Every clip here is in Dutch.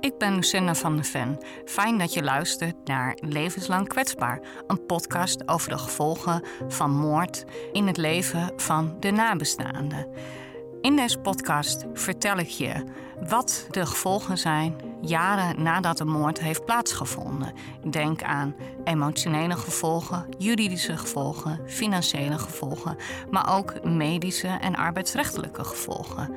Ik ben Lucinda van der Ven. Fijn dat je luistert naar Levenslang Kwetsbaar, een podcast over de gevolgen van moord in het leven van de nabestaanden. In deze podcast vertel ik je wat de gevolgen zijn jaren nadat de moord heeft plaatsgevonden. Denk aan emotionele gevolgen, juridische gevolgen, financiële gevolgen, maar ook medische en arbeidsrechtelijke gevolgen.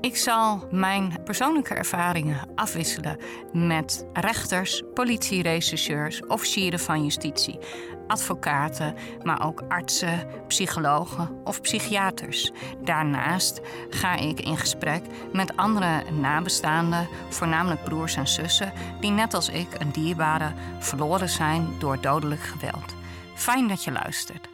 Ik zal mijn persoonlijke ervaringen afwisselen met rechters, politierechercheurs, officieren van justitie, advocaten, maar ook artsen, psychologen of psychiaters. Daarnaast ga ik in gesprek met andere nabestaanden, voornamelijk broers en zussen, die net als ik een dierbare verloren zijn door dodelijk geweld. Fijn dat je luistert.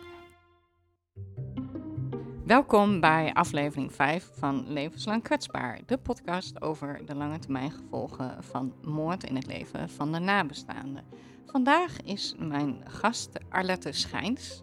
Welkom bij aflevering 5 van Levenslang Kwetsbaar, de podcast over de lange termijn gevolgen van moord in het leven van de nabestaanden. Vandaag is mijn gast Arlette Schijns.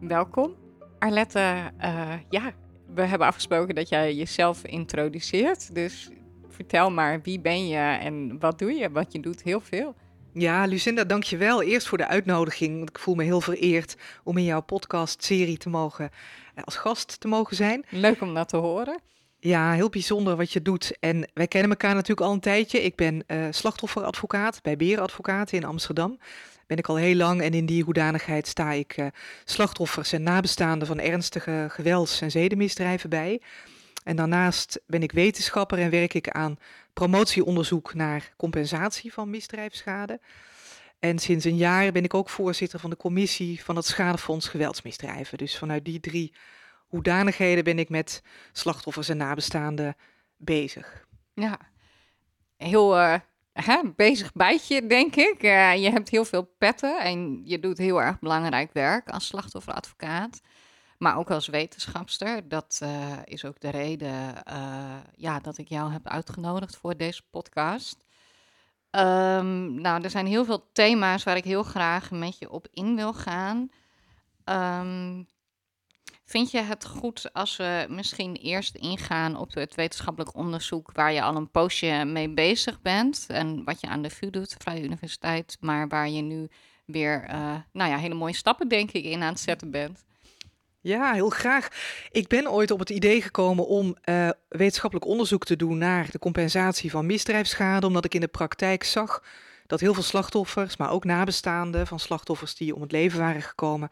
Welkom. Arlette, uh, ja, we hebben afgesproken dat jij jezelf introduceert. Dus vertel maar, wie ben je en wat doe je? Want je doet heel veel. Ja, Lucinda, dankjewel. Eerst voor de uitnodiging, want ik voel me heel vereerd om in jouw podcast-serie te mogen, eh, als gast te mogen zijn. Leuk om dat te horen. Ja, heel bijzonder wat je doet. En wij kennen elkaar natuurlijk al een tijdje. Ik ben uh, slachtofferadvocaat bij Berenadvocaten in Amsterdam. Ben ik al heel lang en in die hoedanigheid sta ik uh, slachtoffers en nabestaanden van ernstige gewelds- en zedenmisdrijven bij. En daarnaast ben ik wetenschapper en werk ik aan promotieonderzoek naar compensatie van misdrijfsschade. En sinds een jaar ben ik ook voorzitter van de commissie van het Schadefonds Geweldsmisdrijven. Dus vanuit die drie hoedanigheden ben ik met slachtoffers en nabestaanden bezig. Ja, heel uh, hè, bezig bijtje, denk ik. Uh, je hebt heel veel petten en je doet heel erg belangrijk werk als slachtofferadvocaat. Maar ook als wetenschapster. Dat uh, is ook de reden ja, dat ik jou heb uitgenodigd voor deze podcast. Um, nou, er zijn heel veel thema's waar ik heel graag met je op in wil gaan. Um, Vind je het goed als we misschien eerst ingaan op het wetenschappelijk onderzoek waar je al een poosje mee bezig bent en wat je aan de VU doet, Vrije Universiteit, maar waar je nu weer, uh, nou ja, hele mooie stappen denk ik in aan het zetten bent? Ja, heel graag. Ik ben ooit op het idee gekomen om uh, wetenschappelijk onderzoek te doen naar de compensatie van misdrijfsschade, omdat ik in de praktijk zag dat heel veel slachtoffers, maar ook nabestaanden van slachtoffers die om het leven waren gekomen,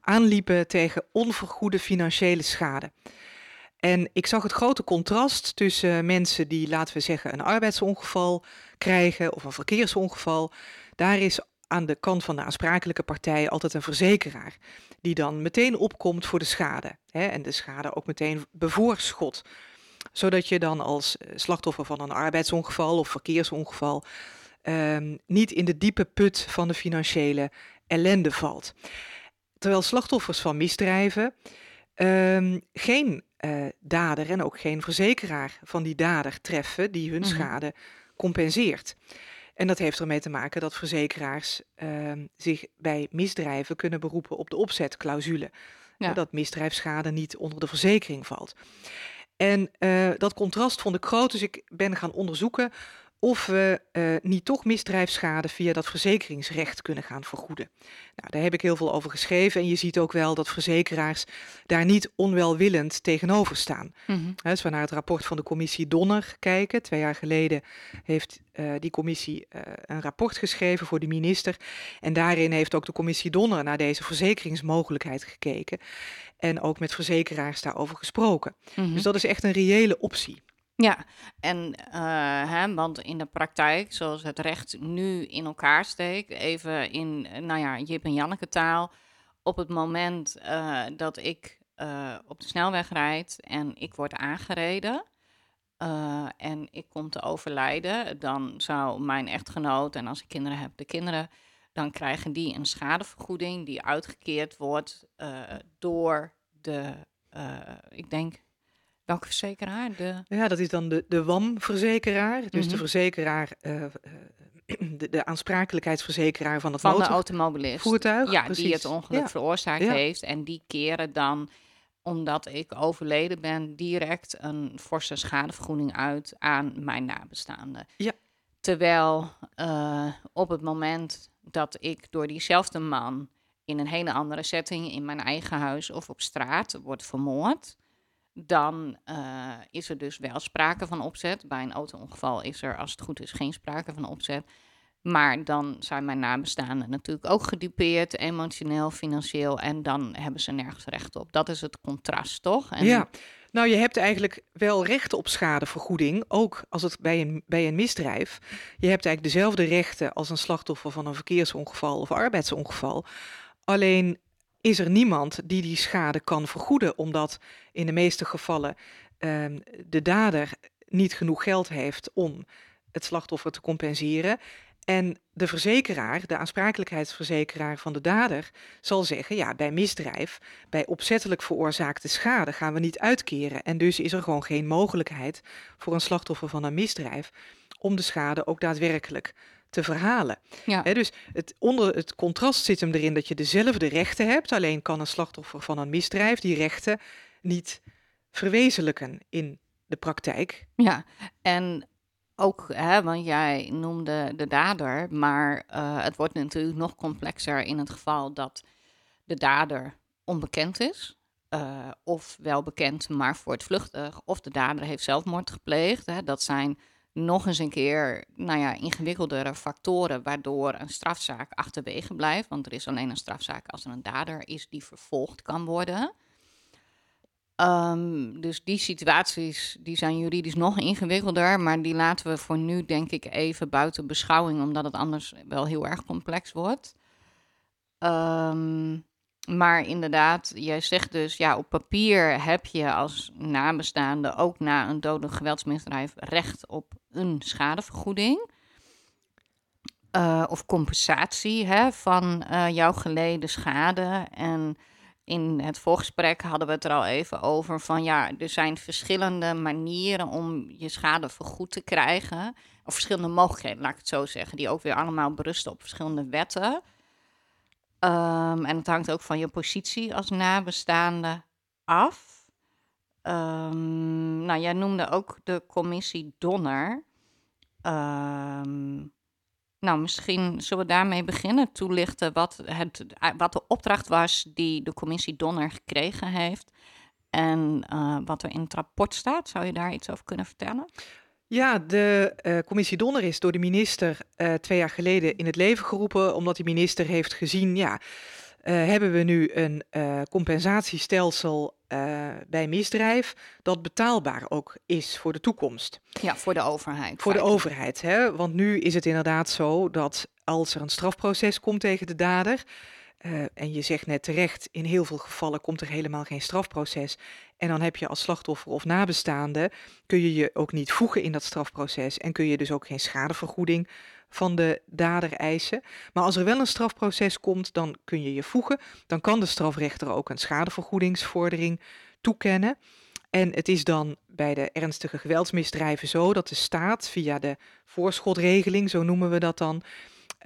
aanliepen tegen onvergoede financiële schade. En ik zag het grote contrast tussen mensen die, laten we zeggen, een arbeidsongeval krijgen of een verkeersongeval. Daar is aan de kant van de aansprakelijke partij altijd een verzekeraar, die dan meteen opkomt voor de schade. Hè, en de schade ook meteen bevoorschot. Zodat je dan als eh, slachtoffer van een arbeidsongeval of verkeersongeval um, niet in de diepe put van de financiële ellende valt. Terwijl slachtoffers van misdrijven um, geen uh, dader en ook geen verzekeraar van die dader treffen die hun mm -hmm. schade compenseert. En dat heeft ermee te maken dat verzekeraars uh, zich bij misdrijven kunnen beroepen op de opzetclausule. Ja. Dat misdrijfsschade niet onder de verzekering valt. En uh, dat contrast vond ik groot, dus ik ben gaan onderzoeken of we uh, niet toch misdrijfsschade via dat verzekeringsrecht kunnen gaan vergoeden. Nou, daar heb ik heel veel over geschreven en je ziet ook wel dat verzekeraars daar niet onwelwillend tegenover staan. Mm -hmm. Als we naar het rapport van de commissie Donner kijken, twee jaar geleden heeft uh, die commissie uh, een rapport geschreven voor de minister en daarin heeft ook de commissie Donner naar deze verzekeringsmogelijkheid gekeken en ook met verzekeraars daarover gesproken. Mm -hmm. Dus dat is echt een reële optie. Ja, en uh, hè, want in de praktijk, zoals het recht nu in elkaar steekt, even in, nou ja, Jip en Janneke taal, op het moment uh, dat ik uh, op de snelweg rijd en ik word aangereden en ik kom te overlijden, dan zou mijn echtgenoot, en als ik kinderen heb, de kinderen, dan krijgen die een schadevergoeding die uitgekeerd wordt door de, ik denk, Welke verzekeraar? De... Ja, dat is dan de, de WAM-verzekeraar. Dus mm -hmm. de verzekeraar, uh, de, de, aansprakelijkheidsverzekeraar van het van de automobilist. voertuig. Ja, precies. die het ongeluk ja. veroorzaakt ja. heeft. En die keren dan, omdat ik overleden ben, direct een forse schadevergoeding uit aan mijn nabestaanden. Ja. Terwijl uh, op het moment dat ik door diezelfde man in een hele andere setting, in mijn eigen huis of op straat, wordt vermoord, dan uh, is er dus wel sprake van opzet. Bij een auto-ongeval is er, als het goed is, geen sprake van opzet. Maar dan zijn mijn nabestaanden natuurlijk ook gedupeerd, emotioneel, financieel. En dan hebben ze nergens recht op. Dat is het contrast, toch? En ja, nou je hebt eigenlijk wel recht op schadevergoeding, ook als het bij een, bij een misdrijf. Je hebt eigenlijk dezelfde rechten als een slachtoffer van een verkeersongeval of arbeidsongeval. Alleen is er niemand die die schade kan vergoeden, omdat in de meeste gevallen uh, de dader niet genoeg geld heeft om het slachtoffer te compenseren. En de verzekeraar, de aansprakelijkheidsverzekeraar van de dader, zal zeggen: ja, bij misdrijf, bij opzettelijk veroorzaakte schade gaan we niet uitkeren. En dus is er gewoon geen mogelijkheid voor een slachtoffer van een misdrijf om de schade ook daadwerkelijk te verhalen. Ja. dus het, onder het contrast zit hem erin dat je dezelfde rechten hebt, alleen kan een slachtoffer van een misdrijf die rechten niet verwezenlijken in de praktijk. Ja, en ook, hè, want jij noemde de dader, maar uh, het wordt natuurlijk nog complexer in het geval dat de dader onbekend is. Uh, of wel bekend, maar voortvluchtig. Of de dader heeft zelfmoord gepleegd. Hè. Dat zijn nog eens een keer nou ja, ingewikkeldere factoren waardoor een strafzaak achterwege blijft. Want er is alleen een strafzaak als er een dader is die vervolgd kan worden. Um, dus die situaties die zijn juridisch nog ingewikkelder, maar die laten we voor nu denk ik even buiten beschouwing, omdat het anders wel heel erg complex wordt. Um, maar inderdaad, jij zegt dus, ja, op papier heb je als nabestaande ook na een dodelijk geweldsmisdrijf recht op een schadevergoeding. Uh, of compensatie hè, van uh, jouw geleden schade. En in het voorgesprek hadden we het er al even over van ja, er zijn verschillende manieren om je schade vergoed te krijgen. Of verschillende mogelijkheden, laat ik het zo zeggen, die ook weer allemaal berusten op verschillende wetten. Um, en het hangt ook van je positie als nabestaande af. Um, nou, jij noemde ook de commissie Donner. Um, nou, misschien zullen we daarmee beginnen. Toelichten wat, het, wat de opdracht was die de commissie Donner gekregen heeft. En uh, wat er in het rapport staat. Zou je daar iets over kunnen vertellen? Ja, de uh, commissie Donner is door de minister uh, twee jaar geleden in het leven geroepen, omdat die minister heeft gezien, ja, uh, hebben we nu een compensatiestelsel bij misdrijf dat betaalbaar ook is voor de toekomst. Ja, voor de overheid. Voor de overheid, hè? want nu is het inderdaad zo dat als er een strafproces komt tegen de dader, uh, en je zegt net terecht, in heel veel gevallen komt er helemaal geen strafproces. En dan heb je als slachtoffer of nabestaande, kun je je ook niet voegen in dat strafproces. En kun je dus ook geen schadevergoeding van de dader eisen. Maar als er wel een strafproces komt, dan kun je je voegen. Dan kan de strafrechter ook een schadevergoedingsvordering toekennen. En het is dan bij de ernstige geweldsmisdrijven zo dat de staat via de voorschotregeling, zo noemen we dat dan,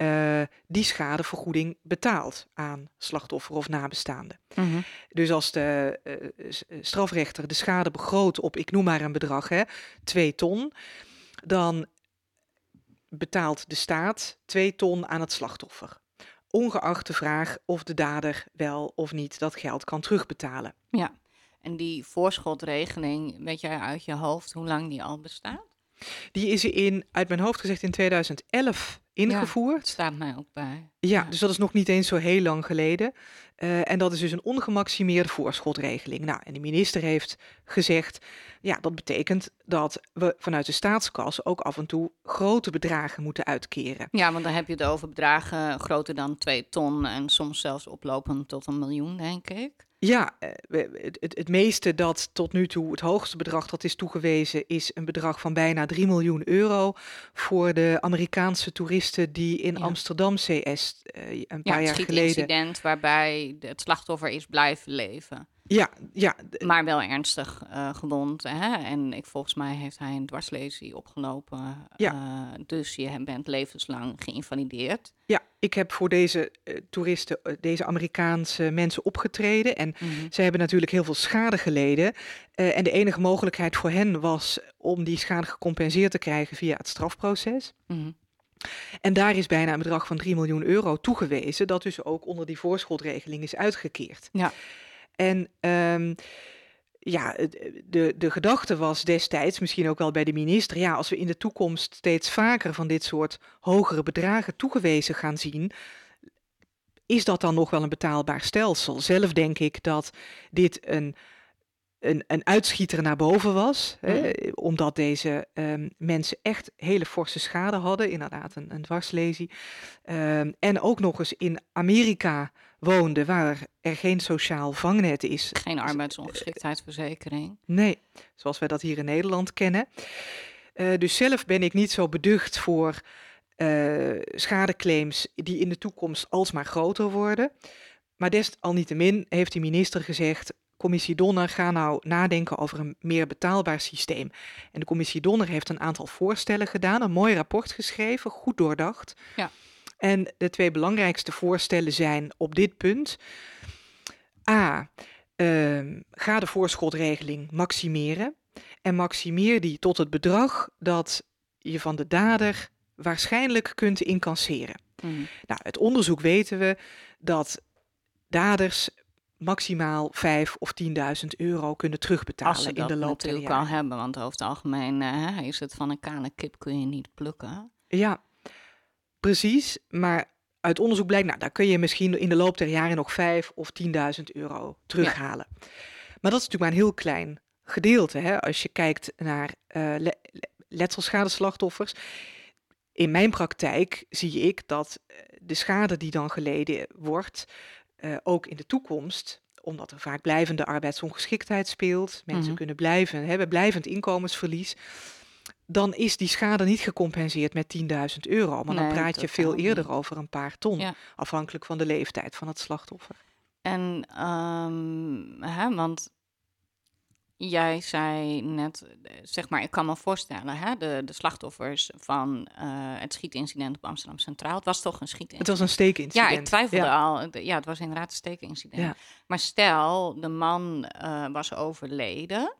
uh, die schadevergoeding betaalt aan slachtoffer of nabestaande. Mm Dus als de uh, strafrechter de schade begroot op, ik noem maar een bedrag, hè, 2 ton, dan betaalt de staat 2 ton aan het slachtoffer. Ongeacht de vraag of de dader wel of niet dat geld kan terugbetalen. Ja, en die voorschotregeling, weet jij uit je hoofd hoe lang die al bestaat? Die is in, uit mijn hoofd gezegd, in 2011 ingevoerd. Ja, staat mij ook bij. Ja, dus dat is nog niet eens zo heel lang geleden. Uh, en dat is dus een ongemaximeerde voorschotregeling. Nou, en de minister heeft gezegd, ja, dat betekent dat we vanuit de staatskas ook af en toe grote bedragen moeten uitkeren. Ja, want dan heb je het over bedragen groter dan 2 ton en soms zelfs oplopend tot een miljoen, denk ik. Ja, eh, het, het, het, meeste dat tot nu toe, het hoogste bedrag dat is toegewezen, is een bedrag van bijna 3 miljoen euro voor de Amerikaanse toeristen die in Amsterdam CS uh, eh, een paar jaar geleden. incident waarbij het slachtoffer is blijven leven. Ja, ja. Maar wel ernstig uh, gewond. Hè? En ik, volgens mij heeft hij een dwarslesie opgelopen. Ja. Uh, dus je bent levenslang geïnvalideerd. Ja, ik heb voor deze uh, toeristen, deze Amerikaanse mensen opgetreden. En mm ze hebben natuurlijk heel veel schade geleden. en de enige mogelijkheid voor hen was om die schade gecompenseerd te krijgen via het strafproces. Mm En daar is bijna een bedrag van 3 miljoen euro toegewezen, dat dus ook onder die voorschotregeling is uitgekeerd. Ja. En um, ja, de, de gedachte was destijds, misschien ook wel bij de minister, ja, als we in de toekomst steeds vaker van dit soort hogere bedragen toegewezen gaan zien, is dat dan nog wel een betaalbaar stelsel? Zelf denk ik dat dit een, een, een uitschieter naar boven was, hè, mhm. omdat deze um, mensen echt hele forse schade hadden, inderdaad een, een dwarslesie. Um, en ook nog eens in Amerika woonde waar er geen sociaal vangnet is. Geen arbeidsongeschiktheidsverzekering. Nee, zoals wij dat hier in Nederland kennen. Uh, dus zelf ben ik niet zo beducht voor uh, schadeclaims die in de toekomst alsmaar groter worden. Maar desalniettemin heeft de minister gezegd: Commissie Donner, ga nou nadenken over een meer betaalbaar systeem. En de Commissie Donner heeft een aantal voorstellen gedaan, een mooi rapport geschreven, goed doordacht. Ja. En de twee belangrijkste voorstellen zijn op dit punt. A. Uh, ga de voorschotregeling maximeren. En maximeer die tot het bedrag dat je van de dader waarschijnlijk kunt incasseren. Mm. Nou, uit onderzoek weten we dat daders maximaal 5 of 10.000 euro kunnen terugbetalen in de loop der jaren. Als ze hebben, want over het algemeen uh, is het van een kale kip kun je niet plukken. Ja, Precies, maar uit onderzoek blijkt, nou, daar kun je misschien in de loop der jaren nog 5 of 10.000 euro terughalen. Maar dat is natuurlijk maar een heel klein gedeelte. Hè? Als je kijkt naar uh, le letselschade-slachtoffers. In mijn praktijk zie ik dat eh, de schade die dan geleden wordt, uh, ook in de toekomst, omdat er vaak blijvende arbeidsongeschiktheid speelt, mensen mhm. kunnen blijven, hebben blijvend inkomensverlies dan is die schade niet gecompenseerd met 10.000 euro. Maar dan praat je veel eerder over een paar ton, afhankelijk van de leeftijd van het slachtoffer. En, um, hè, want jij zei net, zeg maar, ik kan me voorstellen, hè, de, de slachtoffers van uh, het schietincident op Amsterdam Centraal. Het was toch een schietincident? Het was een steekincident. Ja, ik twijfelde al. Ja, het was inderdaad een steekincident. Maar stel, de man uh, was overleden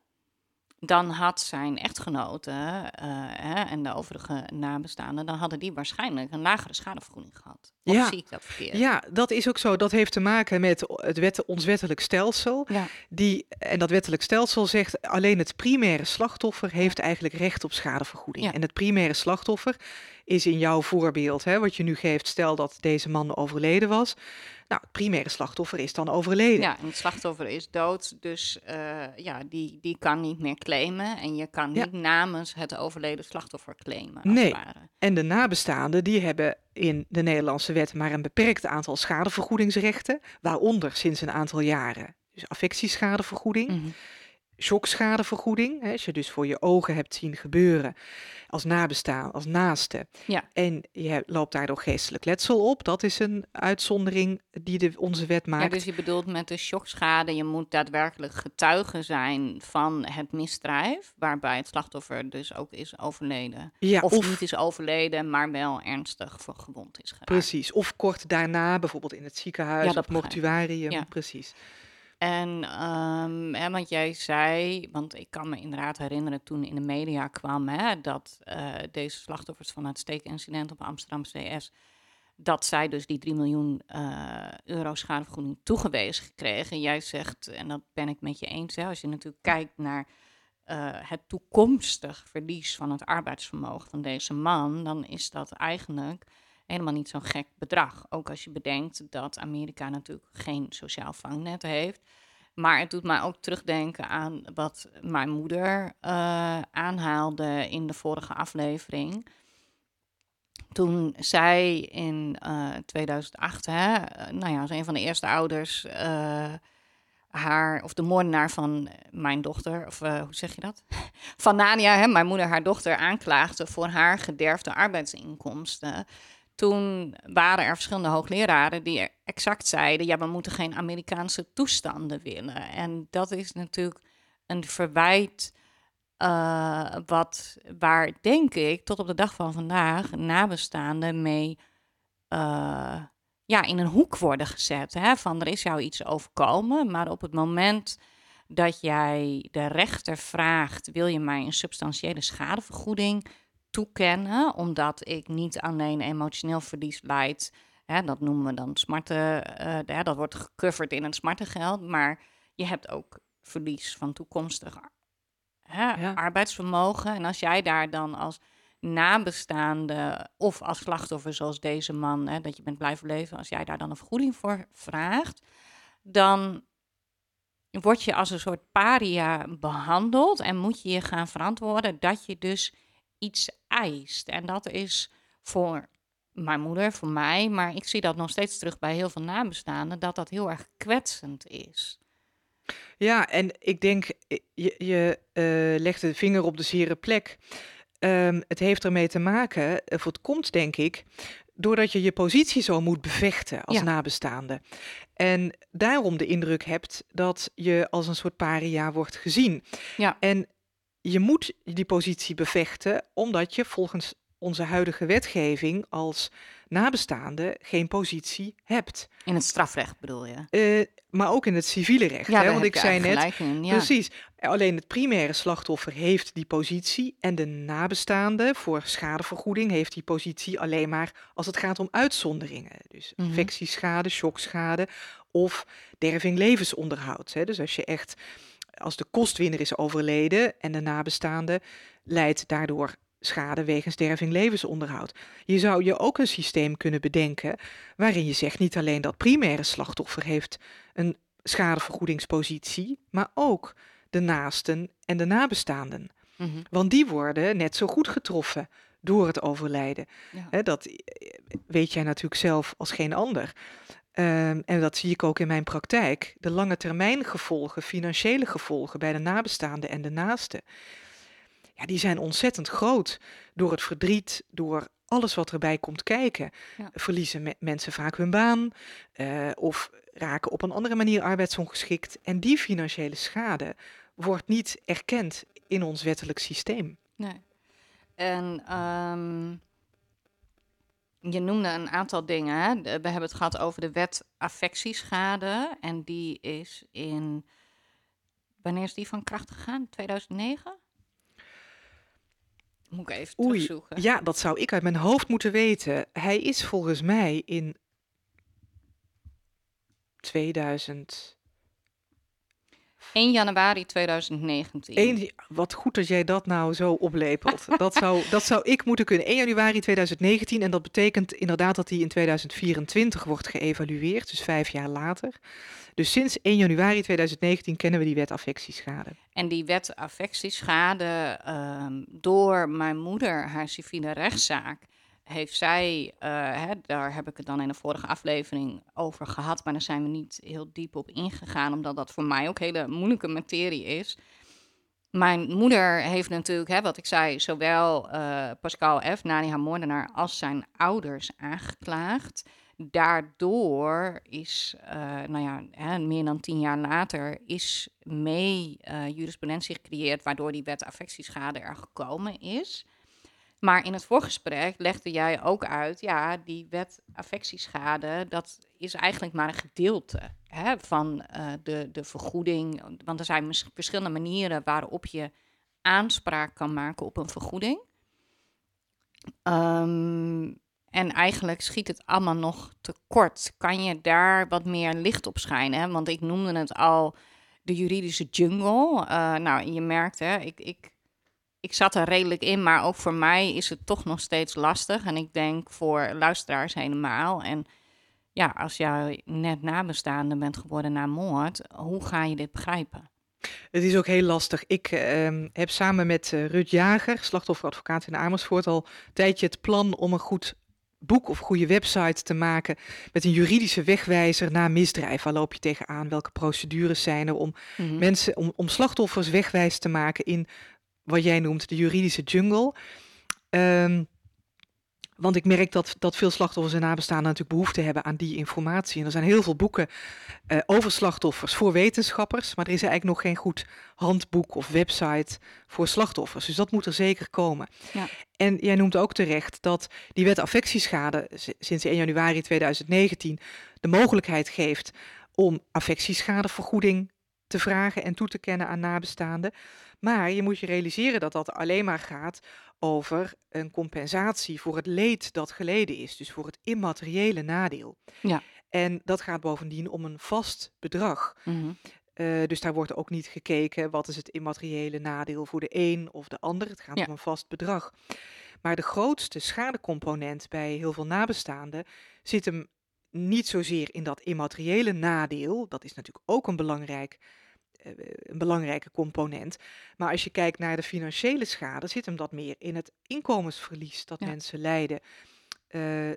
dan had zijn echtgenote uh, en de overige nabestaanden, dan hadden die waarschijnlijk een lagere schadevergoeding gehad. Of ja. zie ik dat verkeerd? Ja, dat is ook zo. Dat heeft te maken met het wet, ons wettelijk stelsel. Ja. Die, en dat wettelijk stelsel zegt alleen het primaire slachtoffer heeft eigenlijk recht op schadevergoeding. Ja. En het primaire slachtoffer is in jouw voorbeeld, hè, wat je nu geeft, stel dat deze man overleden was nou, het primaire slachtoffer is dan overleden. Ja, en het slachtoffer is dood, dus uh, ja, die, die kan niet meer claimen. En je kan niet namens het overleden slachtoffer claimen. Nee, en de nabestaanden die hebben in de Nederlandse wet maar een beperkt aantal schadevergoedingsrechten, waaronder sinds een aantal jaren dus affectieschadevergoeding. Mm shockschadevergoeding. Hè, als je dus voor je ogen hebt zien gebeuren als nabestaan, als naaste. Ja. En je loopt daardoor geestelijk letsel op. Dat is een uitzondering die de, onze wet maakt. Ja, dus je bedoelt met de shockschade, je moet daadwerkelijk getuige zijn van het misdrijf, waarbij het slachtoffer dus ook is overleden. Ja, of, of niet is overleden, maar wel ernstig gewond is geraakt. Precies, of kort daarna, bijvoorbeeld in het ziekenhuis ja, of mortuarium. Ja. Precies. En, um, want jij zei, want ik kan me inderdaad herinneren toen in de media kwam, hè, dat uh, deze slachtoffers van het steekincident op Amsterdam CS, dat zij dus die 3 miljoen uh, euro schadevergoeding toegewezen gekregen. Jij zegt, en dat ben ik met je eens, hè, als je natuurlijk kijkt naar uh, het toekomstig verlies van het arbeidsvermogen van deze man, dan is dat eigenlijk helemaal niet zo'n gek bedrag. Ook als je bedenkt dat Amerika natuurlijk geen sociaal vangnet heeft. Maar het doet mij ook terugdenken aan wat mijn moeder uh, aanhaalde in de vorige aflevering. Toen zij in uh, eh, 2008, hè, eh, nou ja, als een van de eerste ouders, haar, of de moordenaar van mijn dochter, of hoe zeg je dat? Van Nania, hè, mijn moeder haar dochter aanklaagde voor haar gederfde arbeidsinkomsten toen waren er verschillende hoogleraren die exact zeiden: ja, we moeten geen Amerikaanse toestanden willen. En dat is natuurlijk een verwijt. Uh, wat, waar denk ik tot op de dag van vandaag nabestaanden mee uh, ja, in een hoek worden gezet. Hè? Van er is jou iets overkomen, maar op het moment dat jij de rechter vraagt: wil je mij een substantiële schadevergoeding toekennen, omdat ik niet alleen emotioneel verlies leid. Hè, dat noemen we dan smarten, uh, dat wordt gecoverd in het smartengeld, maar je hebt ook verlies van toekomstig hè, arbeidsvermogen. En als jij daar dan als nabestaande of als slachtoffer zoals deze man, hè, dat je bent blijven leven, als jij daar dan een vergoeding voor vraagt, dan word je als een soort paria behandeld en moet je je gaan verantwoorden dat je dus iets eist. En dat is voor mijn moeder, voor mij, maar ik zie dat nog steeds terug bij heel veel nabestaanden, dat dat heel erg kwetsend is. Ja, en ik denk, je, je uh, legt de vinger op de zere plek. Um, het heeft ermee te maken, of het komt denk ik, doordat je je positie zo moet bevechten als nabestaande. En daarom de indruk hebt dat je als een soort paria wordt gezien. Ja. En je moet die positie bevechten omdat je volgens onze huidige wetgeving als nabestaande geen positie hebt. In het strafrecht bedoel je? Uh, maar ook in het civiele recht. Ja, hè? Want ik zei net, ja. precies. Alleen het primaire slachtoffer heeft die positie en de nabestaande voor schadevergoeding heeft die positie alleen maar als het gaat om uitzonderingen. Dus mm infectieschade, shockschade of derving levensonderhoud. Hè? Dus als je echt als de kostwinner is overleden en de nabestaande leidt daardoor schade wegens derving levensonderhoud. Je zou je ook een systeem kunnen bedenken waarin je zegt niet alleen dat primaire slachtoffer heeft een schadevergoedingspositie, maar ook de naasten en de nabestaanden. Mhm. Want die worden net zo goed getroffen door het overlijden. dat eh, weet jij natuurlijk zelf als geen ander. Ehm, en dat zie ik ook in mijn praktijk. De lange termijn gevolgen, financiële gevolgen bij de nabestaanden en de naasten. Ja, die zijn ontzettend groot. Door het verdriet, door alles wat erbij komt kijken. Verliezen mensen vaak hun baan uh, of raken op een andere manier arbeidsongeschikt. En die financiële schade wordt niet erkend in ons wettelijk systeem. Nee. En um, je noemde een aantal dingen. Hè? We hebben het gehad over de wet affectieschade. En die is in. Wanneer is die van kracht gegaan? 2009? Moet ik even Oei, terugzoeken. Ja, dat zou ik uit mijn hoofd moeten weten. Hij is volgens mij in 2000. 1 januari 2019. wat goed dat jij dat nou zo oplepelt. dat, zou, dat zou ik moeten kunnen. 1 januari 2019. En dat betekent inderdaad dat hij in 2024 wordt geëvalueerd. Dus vijf jaar later. Dus sinds 1 januari 2019 kennen we die wet affectieschade. En die wet affectieschade, um, door mijn moeder, haar civiele rechtszaak, heeft zij, uh, hè, daar heb ik het dan in de vorige aflevering over gehad, maar daar zijn we niet heel diep op ingegaan, omdat dat voor mij ook hele moeilijke materie is. Mijn moeder heeft natuurlijk, hè, wat ik zei, zowel uh, Pascal F., Nani haar moordenaar, als zijn ouders aangeklaagd. Daardoor is, uh, nou ja, hè, meer dan tien jaar later, is mee jurisprudentie gecreëerd, waardoor die wet affectieschade er gekomen is. Maar in het voorgesprek legde jij ook uit, ja, die wet affectieschade, dat is eigenlijk maar een gedeelte hè, van uh, de, de vergoeding. Want er zijn verschillende manieren waarop je aanspraak kan maken op een vergoeding. Um, en eigenlijk schiet het allemaal nog tekort. Kan je daar wat meer licht op schijnen? Hè? Want ik noemde het al de juridische jungle. Uh, nou, je merkt, hè, ik, ik ik zat er redelijk in, maar ook voor mij is het toch nog steeds lastig. En ik denk voor luisteraars helemaal. En ja, als jij net nabestaande bent geworden na moord, hoe ga je dit begrijpen? Het is ook heel lastig. Ik uh, heb samen met uh, Ruud Jager, slachtofferadvocaat in Amersfoort, al een tijdje het plan om een goed boek of goede website te maken met een juridische wegwijzer naar misdrijf. Waar loop je tegenaan? Welke procedures zijn er om mhm. mensen, om, om slachtoffers wegwijs te maken in wat jij noemt de juridische jungle. Um, Want ik merk dat, dat veel slachtoffers en nabestaanden natuurlijk behoefte hebben aan die informatie. En er zijn heel veel boeken uh, over slachtoffers voor wetenschappers, maar er is eigenlijk nog geen goed handboek of website voor slachtoffers. Dus dat moet er zeker komen. Ja. En jij noemt ook terecht dat die wet affectieschade sinds 1 januari 2019 de mogelijkheid geeft om affectieschadevergoeding te vragen en toe te kennen aan nabestaanden. Maar je moet je realiseren dat dat alleen maar gaat over een compensatie voor het leed dat geleden is, dus voor het immateriële nadeel. Ja. En dat gaat bovendien om een vast bedrag. Mm dus daar wordt ook niet gekeken wat is het immateriële nadeel voor de een of de ander. Het gaat om een vast bedrag. Maar de grootste schadecomponent bij heel veel nabestaanden zit hem niet zozeer in dat immateriële nadeel. Dat is natuurlijk ook een belangrijk een belangrijke component. Maar als je kijkt naar de financiële schade, zit hem dat meer in het inkomensverlies dat mensen lijden. Uh,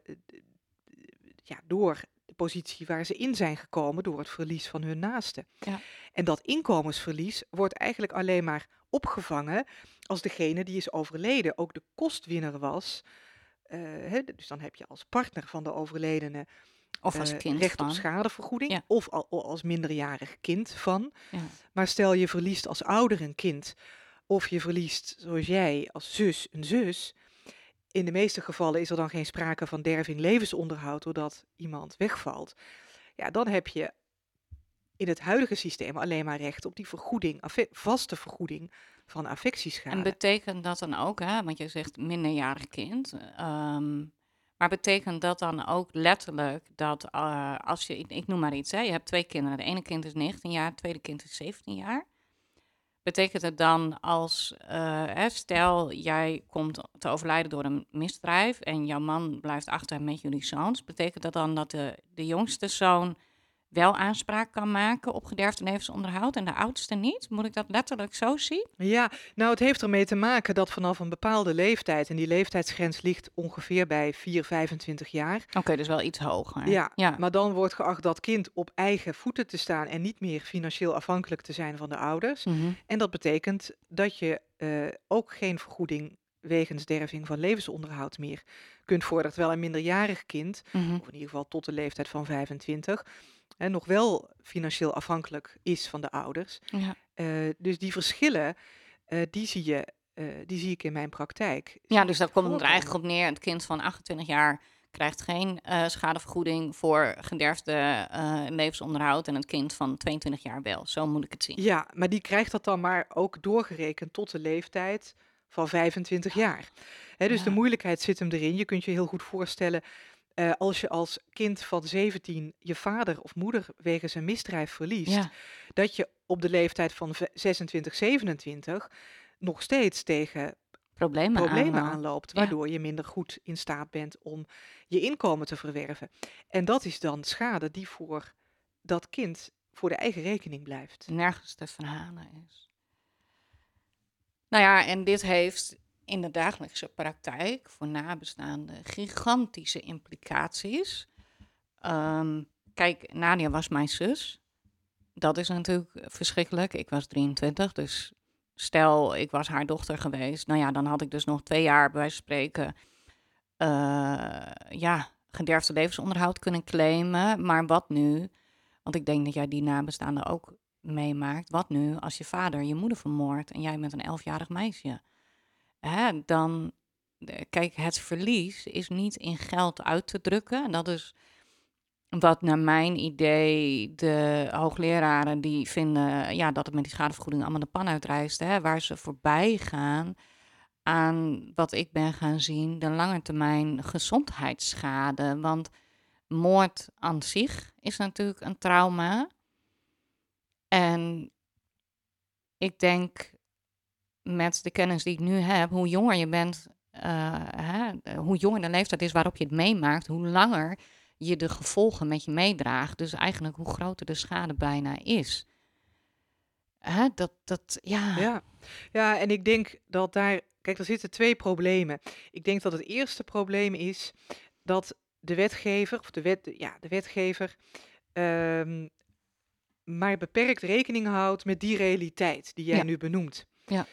ja, door de positie waar ze in zijn gekomen, door het verlies van hun naasten. Ja. En dat inkomensverlies wordt eigenlijk alleen maar opgevangen als degene die is overleden ook de kostwinner was. Uh, hè, dus dan heb je als partner van de overledene of als eh, kind recht op schadevergoeding. Of al, als minderjarig kind van. Ja. Maar stel je verliest als ouder een kind. Of je verliest, zoals jij, als zus een zus. In de meeste gevallen is er dan geen sprake van derving levensonderhoud doordat iemand wegvalt. Ja, dan heb je in het huidige systeem alleen maar recht op die vergoeding, vaste vergoeding van affectieschade. En betekent dat dan ook, hè, want je zegt minderjarig kind, um, maar betekent dat dan ook letterlijk dat uh, als je, ik, noem maar iets, hè, je hebt twee kinderen. De ene kind is 19 jaar, het tweede kind is 17 jaar. Betekent het dan als, uh, stel jij komt te overlijden door een misdrijf en jouw man blijft achter met jullie zoons. Betekent dat dan dat de, de jongste zoon wel aanspraak kan maken op gederfde levensonderhoud en de oudste niet? Moet ik dat letterlijk zo zien? Ja, nou het heeft ermee te maken dat vanaf een bepaalde leeftijd, en die leeftijdsgrens ligt ongeveer bij 4, 25 jaar. Oké, dus wel iets hoger. Ja, ja, maar dan wordt geacht dat kind op eigen voeten te staan en niet meer financieel afhankelijk te zijn van de ouders. Mhm. En dat betekent dat je uh, ook geen vergoeding wegens derving van levensonderhoud meer kunt vorderen. Terwijl een minderjarig kind, mhm. of in ieder geval tot de leeftijd van 25, hè, nog wel financieel afhankelijk is van de ouders. Ja. Uh, dus die verschillen, uh, die, zie je, uh, die zie ik in mijn praktijk. Ja, dus daar komt er eigenlijk op neer. Het kind van 28 jaar krijgt geen schadevergoeding voor gederfde levensonderhoud en het kind van 22 jaar wel. Zo moet ik het zien. Ja, maar die krijgt dat dan maar ook doorgerekend tot de leeftijd van 25 jaar. Hè, dus de moeilijkheid zit hem erin. Je kunt je heel goed voorstellen uh, als je als kind van 17 je vader of moeder wegens een misdrijf verliest, dat je op de leeftijd van 26, 27 nog steeds tegen problemen, problemen aanloopt, waardoor je minder goed in staat bent om je inkomen te verwerven. En dat is dan schade die voor dat kind voor de eigen rekening blijft. Nergens te verhalen is. Nou ja, en dit heeft in de dagelijkse praktijk voor nabestaanden gigantische implicaties. Um, kijk, Nadia was mijn zus. Dat is natuurlijk verschrikkelijk. Ik was 23, dus stel ik was haar dochter geweest. Nou ja, dan had ik dus nog twee jaar bij spreken uh, ja, gederfde levensonderhoud kunnen claimen. Maar wat nu? Want ik denk dat jij die nabestaanden ook meemaakt. Wat nu als je vader je moeder vermoordt en jij met een elfjarig meisje? Dan, kijk, het verlies is niet in geld uit te drukken. En dat is wat naar mijn idee de hoogleraren die vinden ja, dat het met die schadevergoeding allemaal de pan uitreist, hè, waar ze voorbij gaan aan wat ik ben gaan zien, de langetermijn gezondheidsschade. Want moord aan zich is natuurlijk een trauma. En ik denk met de kennis die ik nu heb, hoe jonger je bent, uh, hè, hoe jonger de leeftijd is waarop je het meemaakt, hoe langer je de gevolgen met je meedraagt. Dus eigenlijk hoe groter de schade bijna is. Hè, dat, dat, ja. ja. Ja, en ik denk dat daar, kijk, er zitten twee problemen. Ik denk dat het eerste probleem is dat de wetgever, of de, wet, ja, de wetgever, um, maar beperkt rekening houdt met die realiteit die jij nu benoemt. Ja.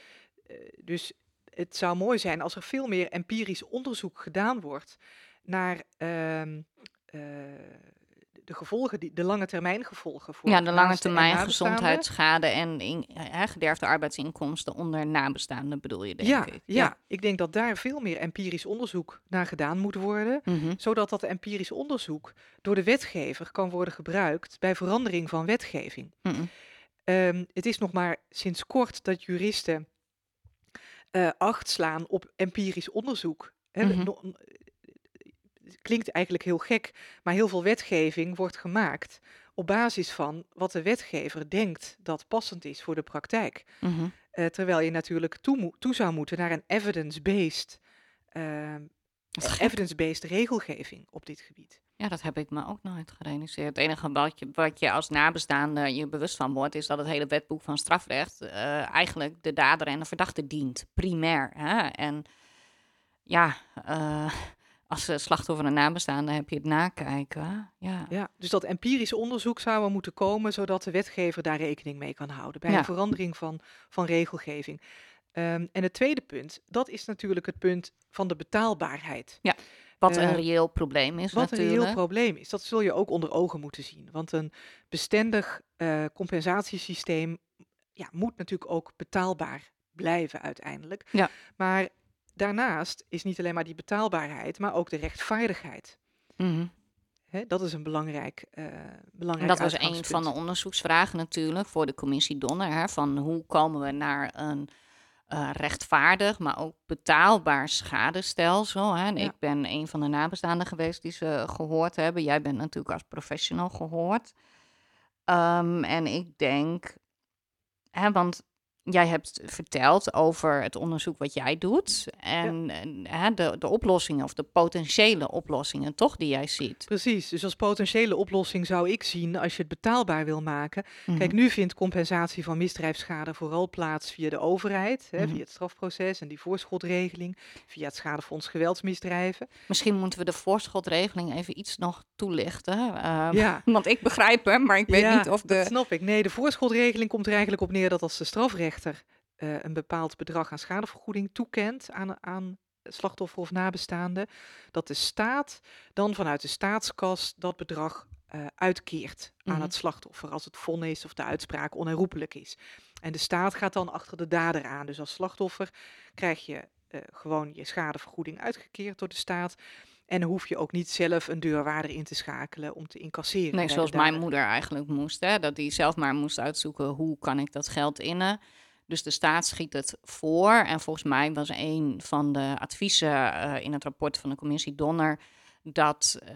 Eh, dus het zou mooi zijn als er veel meer empirisch onderzoek gedaan wordt naar ehm, eh, de gevolgen, die, de lange termijn gevolgen voor Ja, de lange termijn gezondheidsschade en in, gederfde arbeidsinkomsten onder nabestaanden bedoel je, denk Ja, ik. ja, ik denk dat daar veel meer empirisch onderzoek naar gedaan moet worden, Mhm. zodat dat empirisch onderzoek door de wetgever kan worden gebruikt bij verandering van wetgeving. Mhm. Ehm, het is nog maar sinds kort dat juristen eh, acht slaan op empirisch onderzoek. Hè, Mhm. no- het klinkt eigenlijk heel gek, maar heel veel wetgeving wordt gemaakt op basis van wat de wetgever denkt dat passend is voor de praktijk. Mhm. Eh, terwijl je natuurlijk toe, zou moeten naar een evidence-based ehm, evidence-based regelgeving op dit gebied. Ja, dat heb ik me ook nooit gerealiseerd. Het enige wat je, wat je als nabestaande je bewust van wordt, is dat het hele wetboek van strafrecht eh, eigenlijk de dader en de verdachte dient, primair. Hè? En ja, eh, als slachtoffer en nabestaande heb je het nakijken. Ja. Ja, dus dat empirisch onderzoek zou er moeten komen, zodat de wetgever daar rekening mee kan houden bij Ja. een verandering van, van regelgeving. Ehm, en het tweede punt, dat is natuurlijk het punt van de betaalbaarheid. Wat een Eh, reëel probleem is Wat een reëel probleem is, dat zul je ook onder ogen moeten zien. Want een bestendig eh, compensatiesysteem ja, moet natuurlijk ook betaalbaar blijven uiteindelijk. Ja. Maar daarnaast is niet alleen maar die betaalbaarheid, maar ook de rechtvaardigheid. Mhm. Dat is een belangrijk, eh En belangrijk dat was een van de onderzoeksvragen natuurlijk voor de commissie Donner. Hè, van hoe komen we naar een eh, rechtvaardig, maar ook betaalbaar schadestelsel. Hè. En Ja. Ik ben een van de nabestaanden geweest die ze gehoord hebben. Jij bent natuurlijk als professional gehoord. Ehm, en ik denk, hè, want jij hebt verteld over het onderzoek wat jij doet. En, en, hè, de, de oplossingen of de potentiële oplossingen toch die jij ziet. Precies, dus als potentiële oplossing zou ik zien, als je het betaalbaar wil maken. Kijk, Mhm. nu vindt compensatie van misdrijfsschade vooral plaats via de overheid, hè, Mhm. via het strafproces en die voorschotregeling, via het schadefonds geweldsmisdrijven. Misschien moeten we de voorschotregeling even iets nog toelichten. ehm, Ja. Want ik begrijp hem, maar ik weet Ja, niet of Dat de. snap ik. Nee, de voorschotregeling komt er eigenlijk op neer dat als de strafrechter eh, een bepaald bedrag aan schadevergoeding toekent aan, aan slachtoffer of nabestaande, dat de staat dan vanuit de staatskas dat bedrag eh, uitkeert Mhm. aan het slachtoffer als het vonnis of de uitspraak onherroepelijk is. En de staat gaat dan achter de dader aan. Dus als slachtoffer krijg je eh, gewoon je schadevergoeding uitgekeerd door de staat. En dan hoef je ook niet zelf een deurwaarder in te schakelen om te incasseren. Nee, zoals mijn moeder eigenlijk moest. Hè? Dat die zelf maar moest uitzoeken hoe kan ik dat geld innen. Dus de staat schiet het voor. En volgens mij was een van de adviezen eh, in het rapport van de commissie Donner dat eh,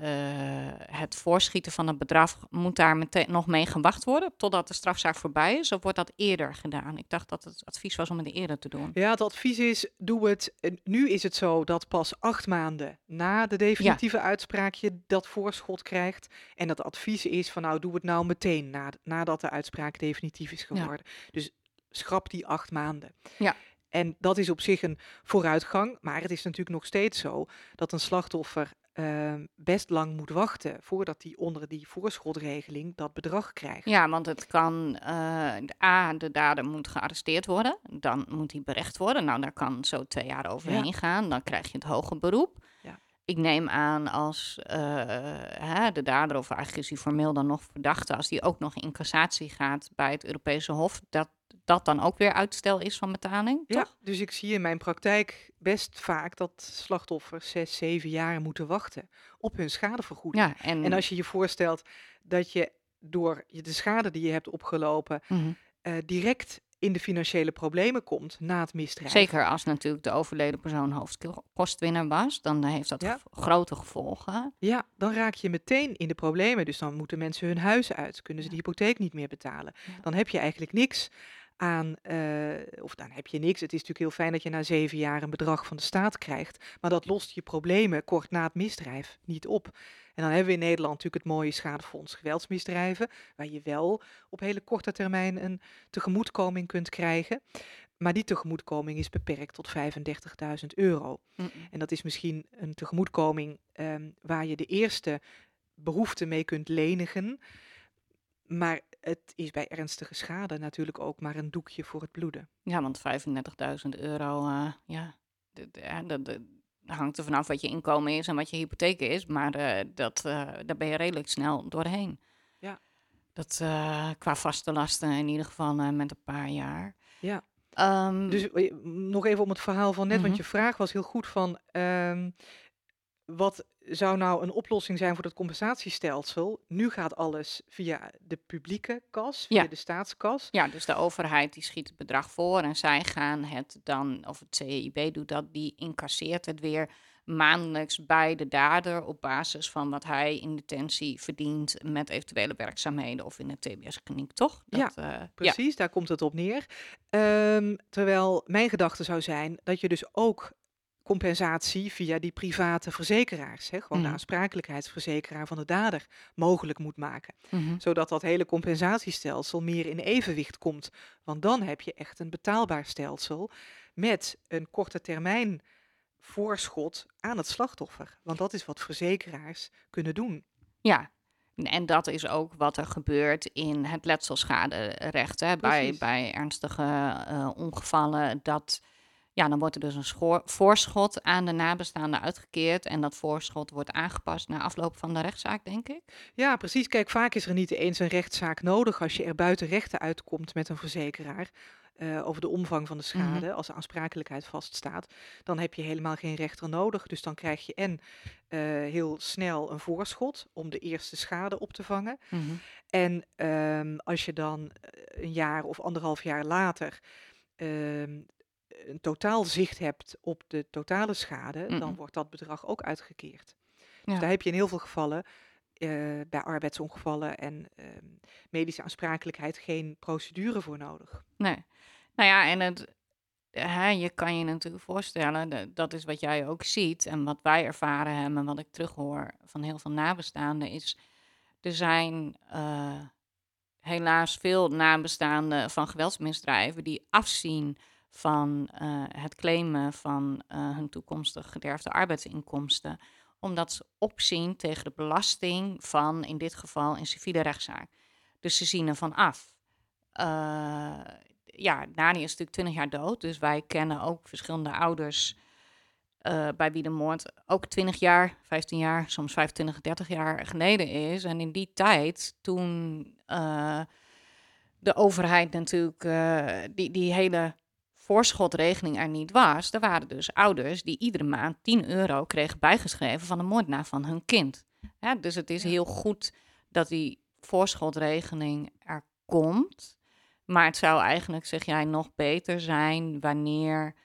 het voorschieten van het bedrag moet daar meteen nog mee gewacht worden totdat de strafzaak voorbij is. Of wordt dat eerder gedaan? Ik dacht dat het advies was om het eerder te doen. Ja, het advies is, doe het. Nu is het zo dat pas acht maanden na de definitieve uitspraak je dat voorschot krijgt. En dat advies is van nou, doe het nou meteen na, nadat de uitspraak definitief is Ja. geworden. Dus schrap die acht maanden. Ja. En dat is op zich een vooruitgang, maar het is natuurlijk nog steeds zo dat een slachtoffer ehm, best lang moet wachten voordat hij onder die voorschotregeling dat bedrag krijgt. Ja, want het kan, eh, A, de dader moet gearresteerd worden. Dan moet hij berecht worden. Nou, daar kan zo twee jaar overheen gaan. Dan krijg je het hoge beroep. Ja. Ik neem aan als eh, hè, de dader, of eigenlijk is hij formeel dan nog verdachte, als die ook nog in cassatie gaat bij het Europese Hof, dat dat dan ook weer uitstel is van betaling, Ja, toch? dus ik zie in mijn praktijk best vaak dat slachtoffers zes, zeven jaar moeten wachten op hun schadevergoeding. Ja, en, En als je je voorstelt dat je door de schade die je hebt opgelopen Mhm. eh, direct in de financiële problemen komt na het misdrijf. Zeker als natuurlijk de overleden persoon hoofdkostwinner was, dan heeft dat Ja. grote gevolgen. Ja, dan raak je meteen in de problemen. Dus dan moeten mensen hun huis uit, kunnen ze de hypotheek niet meer betalen. Ja. Dan heb je eigenlijk niks aan, eh, of dan heb je niks. Het is natuurlijk heel fijn dat je na zeven jaar een bedrag van de staat krijgt, maar dat lost je problemen kort na het misdrijf niet op. En dan hebben we in Nederland natuurlijk het mooie schadefonds geweldsmisdrijven, waar je wel op hele korte termijn een tegemoetkoming kunt krijgen. Maar die tegemoetkoming is beperkt tot 35.000 euro. En dat is misschien een tegemoetkoming ehm, waar je de eerste behoefte mee kunt lenigen. Maar het is bij ernstige schade natuurlijk ook maar een doekje voor het bloeden. Ja, want 35.000 euro, uh, ja, dat hangt er vanaf wat je inkomen is en wat je hypotheek is. Maar uh, dat, uh, daar ben je redelijk snel doorheen. Ja. Dat qua vaste lasten in ieder geval met een paar jaar. Ja. Um, dus nog even om het verhaal van net, want Mhm. je vraag was heel goed van... ehm, wat zou nou een oplossing zijn voor dat compensatiestelsel? Nu gaat alles via de publieke kas, via Ja. de staatskas. Ja, dus de overheid die schiet het bedrag voor en zij gaan het dan, of het CEIB doet dat, die incasseert het weer maandelijks bij de dader op basis van wat hij in detentie verdient met eventuele werkzaamheden of in de TBS-kliniek, toch? Ja, eh, ja. Precies, daar komt het op neer. Ehm, terwijl mijn gedachte zou zijn dat je dus ook compensatie via die private verzekeraars, hè, gewoon de aansprakelijkheidsverzekeraar van de dader, mogelijk moet maken. Mhm. Zodat dat hele compensatiestelsel meer in evenwicht komt. Want dan heb je echt een betaalbaar stelsel met een korte termijn voorschot aan het slachtoffer. Want dat is wat verzekeraars kunnen doen. Ja, en- dat is ook wat er gebeurt in het letselschaderecht. Hè? Bij, bij ernstige eh, ongevallen. Dat, ja, dan wordt er dus een schoor- voorschot aan de nabestaanden uitgekeerd. En dat voorschot wordt aangepast na afloop van de rechtszaak, denk ik. Ja, precies. Kijk, vaak is er niet eens een rechtszaak nodig als je er buiten rechten uitkomt met een verzekeraar. eh, over de omvang van de schade, als de aansprakelijkheid vaststaat, dan heb je helemaal geen rechter nodig. Dus dan krijg je en eh, heel snel een voorschot om de eerste schade op te vangen. En ehm, als je dan eh, een jaar of anderhalf jaar later ehm, een totaal zicht hebt op de totale schade, dan wordt dat bedrag ook uitgekeerd. Ja. Dus daar heb je in heel veel gevallen eh, bij arbeidsongevallen en ehm, medische aansprakelijkheid geen procedure voor nodig. Nee. Nou ja, en het, hè, je kan je natuurlijk voorstellen, de- dat is wat jij ook ziet en wat wij ervaren hebben en wat ik terughoor van heel veel nabestaanden is, er zijn eh, helaas veel nabestaanden van geweldsmisdrijven die afzien van eh, het claimen van eh, hun toekomstig gederfde arbeidsinkomsten, omdat ze opzien tegen de belasting van, in dit geval, een civiele rechtszaak. Dus ze zien ervan af. Eh, ja, Nani is natuurlijk 20 jaar dood. Dus wij kennen ook verschillende ouders bij wie de moord ook 20 jaar, 15 jaar, soms 25, 30 jaar geleden is. En in die tijd, toen de overheid natuurlijk die, die hele voorschotregeling er niet was, er waren dus ouders die iedere maand 10 euro kregen bijgeschreven van de moordenaar van hun kind. Ja, dus het is heel goed dat die voorschotregeling er komt. Maar het zou eigenlijk, zeg jij, nog beter zijn wanneer,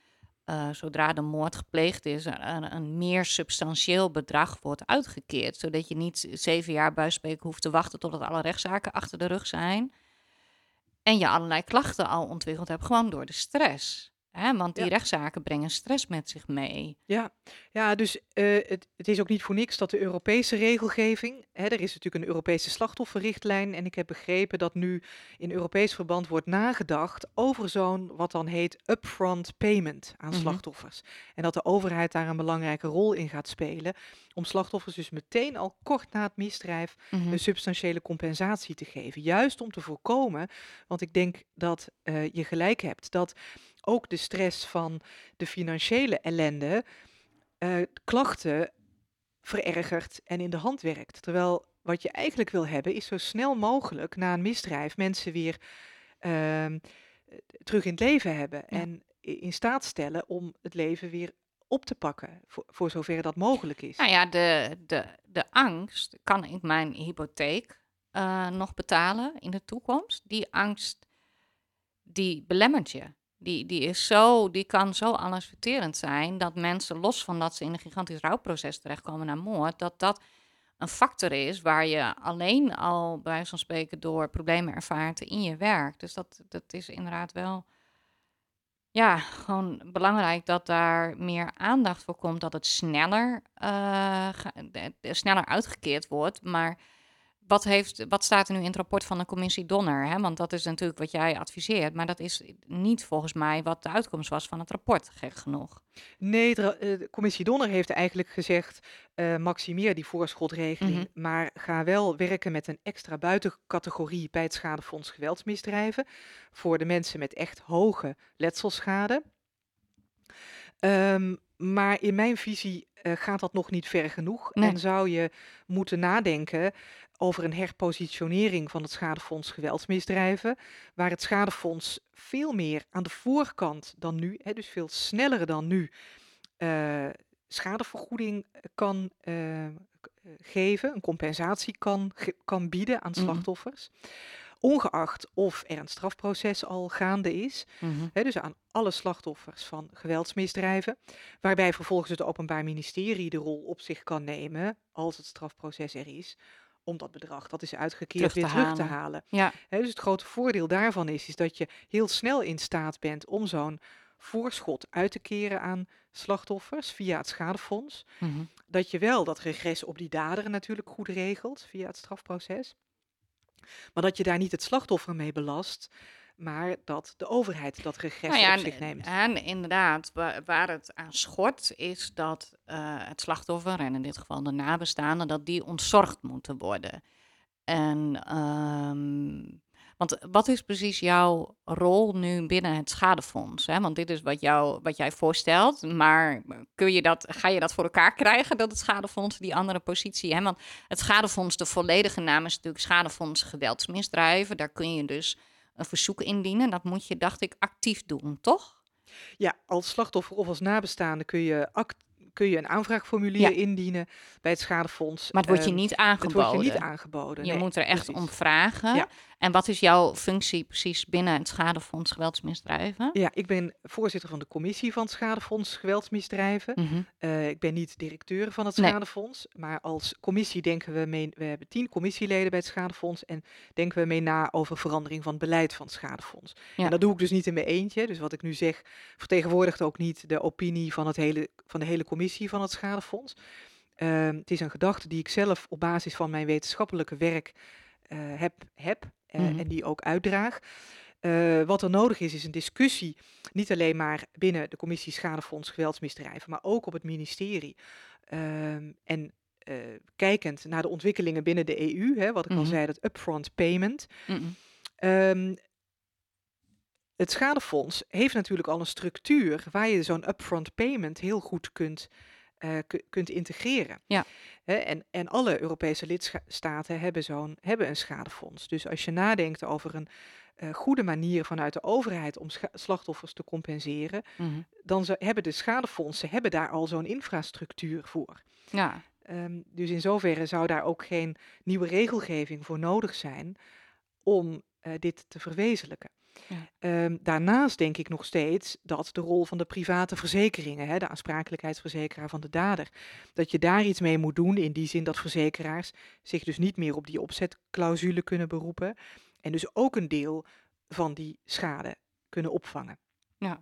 eh, zodra de moord gepleegd is, er een, een meer substantieel bedrag wordt uitgekeerd. Zodat je niet zeven jaar bij spreken hoeft te wachten totdat alle rechtszaken achter de rug zijn. En je allerlei klachten al ontwikkeld hebt, gewoon door de stress. Hè? Want die Ja. rechtszaken brengen stress met zich mee. Ja, ja dus eh, het, het is ook niet voor niks dat de Europese regelgeving, hè, er is natuurlijk een Europese slachtofferrichtlijn en ik heb begrepen dat nu in Europees verband wordt nagedacht over zo'n wat dan heet upfront payment aan Mhm. slachtoffers. En dat de overheid daar een belangrijke rol in gaat spelen om slachtoffers dus meteen al kort na het misdrijf Mhm. een substantiële compensatie te geven. Juist om te voorkomen, want ik denk dat eh, je gelijk hebt, dat ook de stress van de financiële ellende eh, klachten verergert en in de hand werkt. Terwijl wat je eigenlijk wil hebben is zo snel mogelijk na een misdrijf mensen weer ehm, eh, terug in het leven hebben Ja. en in staat stellen om het leven weer op te pakken, voor, voor zover dat mogelijk is. Nou ja, de, de, de angst, kan ik mijn hypotheek eh, nog betalen in de toekomst? Die angst, die belemmert je. Die, die, is zo, die kan zo allesverterend zijn dat mensen, los van dat ze in een gigantisch rouwproces terechtkomen naar moord, dat dat een factor is waar je alleen al bij wijze van spreken door problemen ervaart in je werk. Dus dat, dat is inderdaad wel ja, gewoon belangrijk dat daar meer aandacht voor komt, dat het sneller, eh, sneller uitgekeerd wordt. Maar wat, heeft, wat staat er nu in het rapport van de commissie Donner? Hè? Want dat is natuurlijk wat jij adviseert, maar dat is niet volgens mij wat de uitkomst was van het rapport, gek genoeg. Nee, de, eh, de commissie Donner heeft eigenlijk gezegd, uh, maximeer die voorschotregeling, mhm. maar ga wel werken met een extra buitencategorie bij het schadefonds geweldsmisdrijven voor de mensen met echt hoge letselschade. Um, maar in mijn visie uh, gaat dat nog niet ver genoeg. En zou je moeten nadenken over een herpositionering van het schadefonds geweldsmisdrijven, waar het schadefonds veel meer aan de voorkant dan nu, hè, dus veel sneller dan nu, uh, schadevergoeding kan uh, geven, een compensatie kan, kan bieden aan mhm. slachtoffers. Ongeacht of er een strafproces al gaande is. Mm dus aan alle slachtoffers van geweldsmisdrijven. Waarbij vervolgens het Openbaar Ministerie de rol op zich kan nemen, als het strafproces er is, om dat bedrag dat is uitgekeerd weer terug te halen. Ja. dus het grote voordeel daarvan is, is dat je heel snel in staat bent om zo'n voorschot uit te keren aan slachtoffers via het schadefonds. Mhm. Dat je wel dat regres op die daderen natuurlijk goed regelt via het strafproces. Maar dat je daar niet het slachtoffer mee belast, maar dat de overheid dat regres nou ja, op zich neemt. En inderdaad, waar, het aan schort, is dat uh, het slachtoffer, en in dit geval de nabestaanden, dat die ontzorgd moeten worden. En um, want wat is precies jouw rol nu binnen het schadefonds? Hè? Want dit is wat, jou, wat jij voorstelt. Maar kun je dat, ga je dat voor elkaar krijgen, dat het schadefonds die andere positie... Hè? Want het schadefonds, de volledige naam is natuurlijk Schadefonds Geweldsmisdrijven. Daar kun je dus een verzoek indienen. Dat moet je, dacht ik, actief doen, toch? Ja, als slachtoffer of als nabestaande kun je act kun je een aanvraagformulier indienen bij het schadefonds. Maar het wordt je ehm, niet aangeboden. Het wordt je niet aangeboden. Je moet er echt om vragen. Ja. En wat is jouw functie precies binnen het Schadefonds Geweldsmisdrijven? Ja, ik ben voorzitter van de commissie van het Schadefonds Geweldsmisdrijven. Mhm. Eh, ik ben niet directeur van het Schadefonds, maar als commissie denken we mee. We hebben tien commissieleden bij het Schadefonds en denken we mee na over verandering van het beleid van het Schadefonds. Ja. En dat doe ik dus niet in mijn eentje. Dus wat ik nu zeg, vertegenwoordigt ook niet de opinie van, het hele, van de hele commissie van het Schadefonds. Uh, het is een gedachte die ik zelf op basis van mijn wetenschappelijke werk uh, heb, heb uh, mm -hmm. en die ook uitdraag. Uh, wat er nodig is, is een discussie, niet alleen maar binnen de commissie Schadefonds Geweldsmisdrijven, maar ook op het ministerie. Ehm, en uh, kijkend naar de ontwikkelingen binnen de EU, hè, wat ik mm -hmm. al mhm. zei, dat upfront payment. Mm -hmm. um, het schadefonds heeft natuurlijk al een structuur waar je zo'n upfront payment heel goed kunt uh, kunt integreren. Ja. en, en alle Europese lidstaten hebben, zo'n, hebben een schadefonds. Dus als je nadenkt over een uh, goede manier vanuit de overheid om slachtoffers te compenseren, mm -hmm. dan hebben de schadefondsen hebben daar al zo'n infrastructuur voor. Ja. Um, dus in zoverre zou daar ook geen nieuwe regelgeving voor nodig zijn om uh, dit te verwezenlijken. Ehm, daarnaast denk ik nog steeds dat de rol van de private verzekeringen, hè, de aansprakelijkheidsverzekeraar van de dader, dat je daar iets mee moet doen in die zin dat verzekeraars zich dus niet meer op die opzetclausule kunnen beroepen en dus ook een deel van die schade kunnen opvangen. Ja,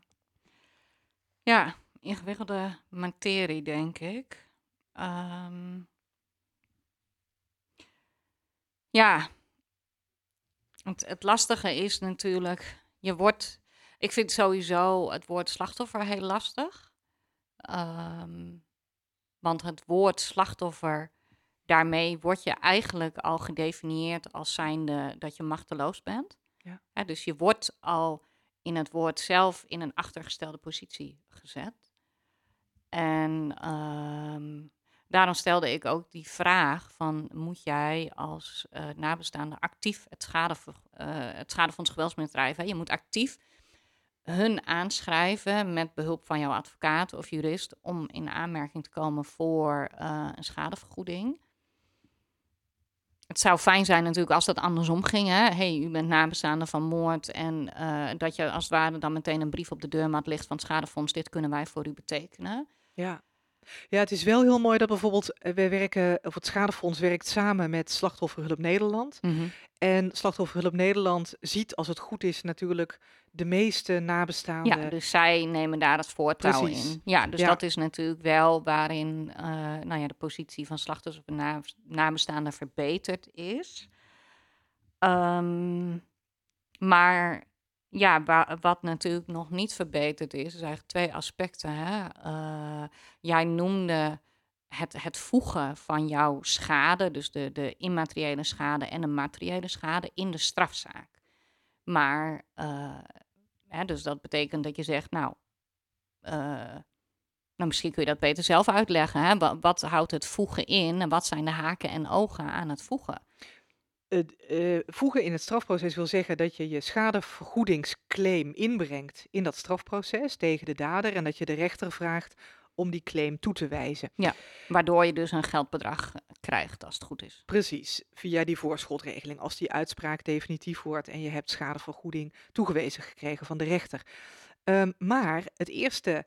ja ingewikkelde materie denk ik. Um, ja, het, het lastige is natuurlijk, je wordt, ik vind sowieso het woord slachtoffer heel lastig. Um, want het woord slachtoffer, daarmee word je eigenlijk al gedefinieerd als zijnde dat je machteloos bent. Ja. ja dus je wordt al in het woord zelf in een achtergestelde positie gezet. En um, daarom stelde ik ook die vraag van moet jij als uh, nabestaande actief het, schade, uh, het schadefonds geweldsmisdrijf, je moet actief hun aanschrijven met behulp van jouw advocaat of jurist om in aanmerking te komen voor uh, een schadevergoeding. Het zou fijn zijn natuurlijk als dat andersom ging. Hè? hey, u bent nabestaande van moord en dat je als het ware dan meteen een brief op de deurmat ligt van het schadefonds, dit kunnen wij voor u betekenen. Ja. Ja, het is wel heel mooi dat bijvoorbeeld uh, wij werken, of het Schadefonds werkt samen met Slachtofferhulp Nederland. Mhm. En Slachtofferhulp Nederland ziet, als het goed is, natuurlijk de meeste nabestaanden. Ja, dus zij nemen daar het voortouw Precies. in. Ja, dus Ja. dat is natuurlijk wel waarin uh, nou ja, de positie van slachtoffers of na, nabestaanden verbeterd is. Um, maar ja, wa wat natuurlijk nog niet verbeterd is, is eigenlijk twee aspecten. Hè? Uh, jij noemde het, het voegen van jouw schade, dus de, de immateriële schade en de materiële schade, in de strafzaak. Maar, uh, hè, dus dat betekent dat je zegt, nou, uh, nou, misschien kun je dat beter zelf uitleggen. Hè? Wat houdt het voegen in en wat zijn de haken en ogen aan het voegen? Het uh, voegen in het strafproces wil zeggen dat je je schadevergoedingsclaim inbrengt in dat strafproces tegen de dader en dat je de rechter vraagt om die claim toe te wijzen. Ja, waardoor je dus een geldbedrag krijgt als het goed is. Precies, via die voorschotregeling. Als die uitspraak definitief wordt en je hebt schadevergoeding toegewezen gekregen van de rechter. Um, maar het eerste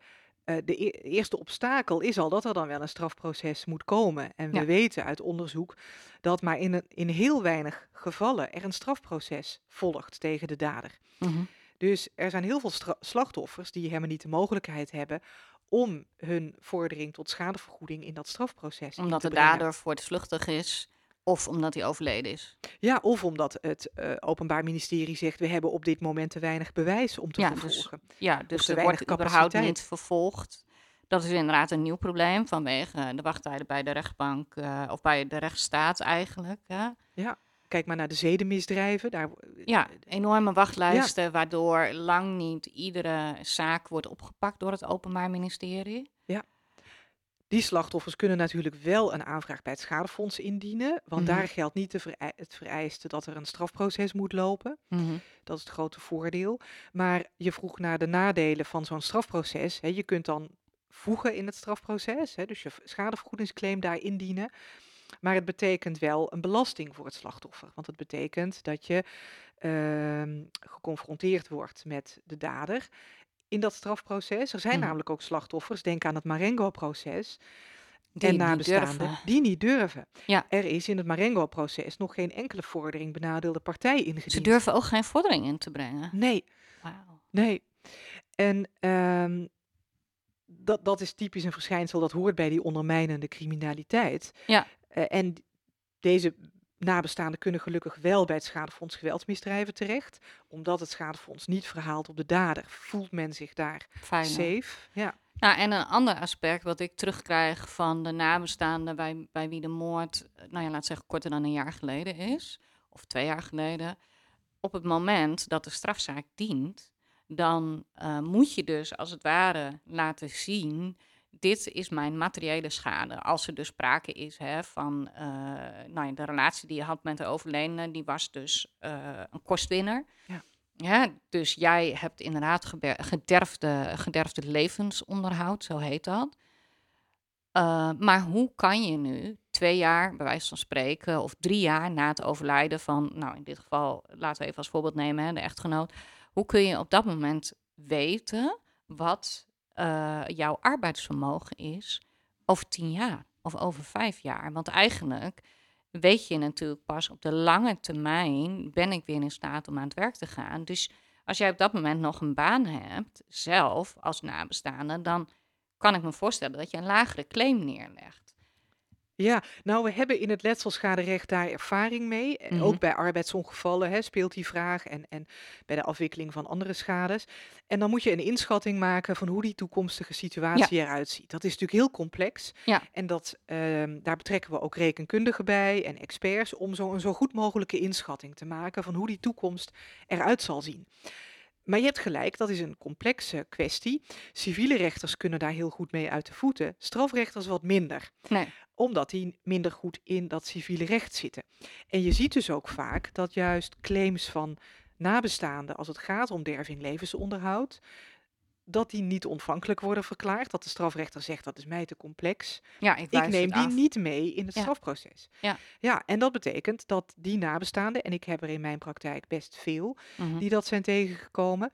uh, de e eerste obstakel is al dat er dan wel een strafproces moet komen. En we Ja. weten uit onderzoek dat maar in, een, in heel weinig gevallen er een strafproces volgt tegen de dader. Mhm. Dus er zijn heel veel slachtoffers die helemaal niet de mogelijkheid hebben om hun vordering tot schadevergoeding in dat strafproces Omdat te de dader voortvluchtig is of omdat hij overleden is. Ja, of omdat het eh, Openbaar Ministerie zegt: we hebben op dit moment te weinig bewijs om te Ja, dus vervolgen. Ja, dus er wordt überhaupt niet vervolgd. Dat is inderdaad een nieuw probleem vanwege de wachttijden bij de rechtbank eh, of bij de rechtsstaat eigenlijk. Hè? Kijk maar naar de zedenmisdrijven. Daar, Ja, enorme wachtlijsten, waardoor lang niet iedere zaak wordt opgepakt door het Openbaar Ministerie. Die slachtoffers kunnen natuurlijk wel een aanvraag bij het schadefonds indienen. Want Mhm. daar geldt niet de verei- het vereiste dat er een strafproces moet lopen. Dat is het grote voordeel. Maar je vroeg naar de nadelen van zo'n strafproces. Hè. Je kunt dan voegen in het strafproces, hè, dus je schadevergoedingsclaim daar indienen. Maar het betekent wel een belasting voor het slachtoffer. Want het betekent dat je ehm, geconfronteerd wordt met de dader in dat strafproces. Er zijn Mhm. namelijk ook slachtoffers, denk aan het Marengo-proces, Die en nabestaanden die niet durven. Ja. Er is in het Marengo-proces nog geen enkele vordering benadeelde partij ingediend. Ze durven ook geen vordering in te brengen. Nee, nee. En ehm, dat, dat is typisch een verschijnsel dat hoort bij die ondermijnende criminaliteit. Ja. Eh, en deze nabestaanden kunnen gelukkig wel bij het schadefonds geweldsmisdrijven terecht. Omdat het schadefonds niet verhaalt op de dader, voelt men zich daar Fijn. safe. Ja. Nou, en een ander aspect wat ik terugkrijg van de nabestaanden bij, bij wie de moord, nou ja, laat zeggen, korter dan een jaar geleden is, of twee jaar geleden. Op het moment dat de strafzaak dient, dan eh, moet je dus als het ware laten zien. Dit is mijn materiële schade. Als er dus sprake is hè, van eh, nou ja, de relatie die je had met de overledene, die was dus eh, een kostwinner. Ja. Ja, dus jij hebt inderdaad gederfde, gederfde levensonderhoud, zo heet dat. Uh, maar hoe kan je nu twee jaar, bij wijze van spreken, of drie jaar na het overlijden van, nou in dit geval, laten we even als voorbeeld nemen, hè, de echtgenoot. Hoe kun je op dat moment weten wat uh, jouw arbeidsvermogen is over tien jaar of over vijf jaar? Want eigenlijk weet je natuurlijk pas op de lange termijn, ben ik weer in staat om aan het werk te gaan. Dus als jij op dat moment nog een baan hebt, zelf als nabestaande, dan kan ik me voorstellen dat je een lagere claim neerlegt. Ja, nou, we hebben in het letselschaderecht daar ervaring mee. En Mhm. Ook bij arbeidsongevallen hè, speelt die vraag en, en bij de afwikkeling van andere schades. En dan moet je een inschatting maken van hoe die toekomstige situatie eruit ziet. Dat is natuurlijk heel complex. Ja. En dat, ehm, daar betrekken we ook rekenkundigen bij en experts om zo een zo goed mogelijke inschatting te maken van hoe die toekomst eruit zal zien. Maar je hebt gelijk, dat is een complexe kwestie. Civiele rechters kunnen daar heel goed mee uit de voeten, strafrechters wat minder Nee. omdat die minder goed in dat civiele recht zitten. En je ziet dus ook vaak dat juist claims van nabestaanden, als het gaat om derving levensonderhoud, dat die niet ontvankelijk worden verklaard. Dat de strafrechter zegt dat is mij te complex. Ja, ik, neem die af. niet mee in het Ja. strafproces. Ja. ja, en dat betekent dat die nabestaanden, en ik heb er in mijn praktijk best veel, Mhm. die dat zijn tegengekomen.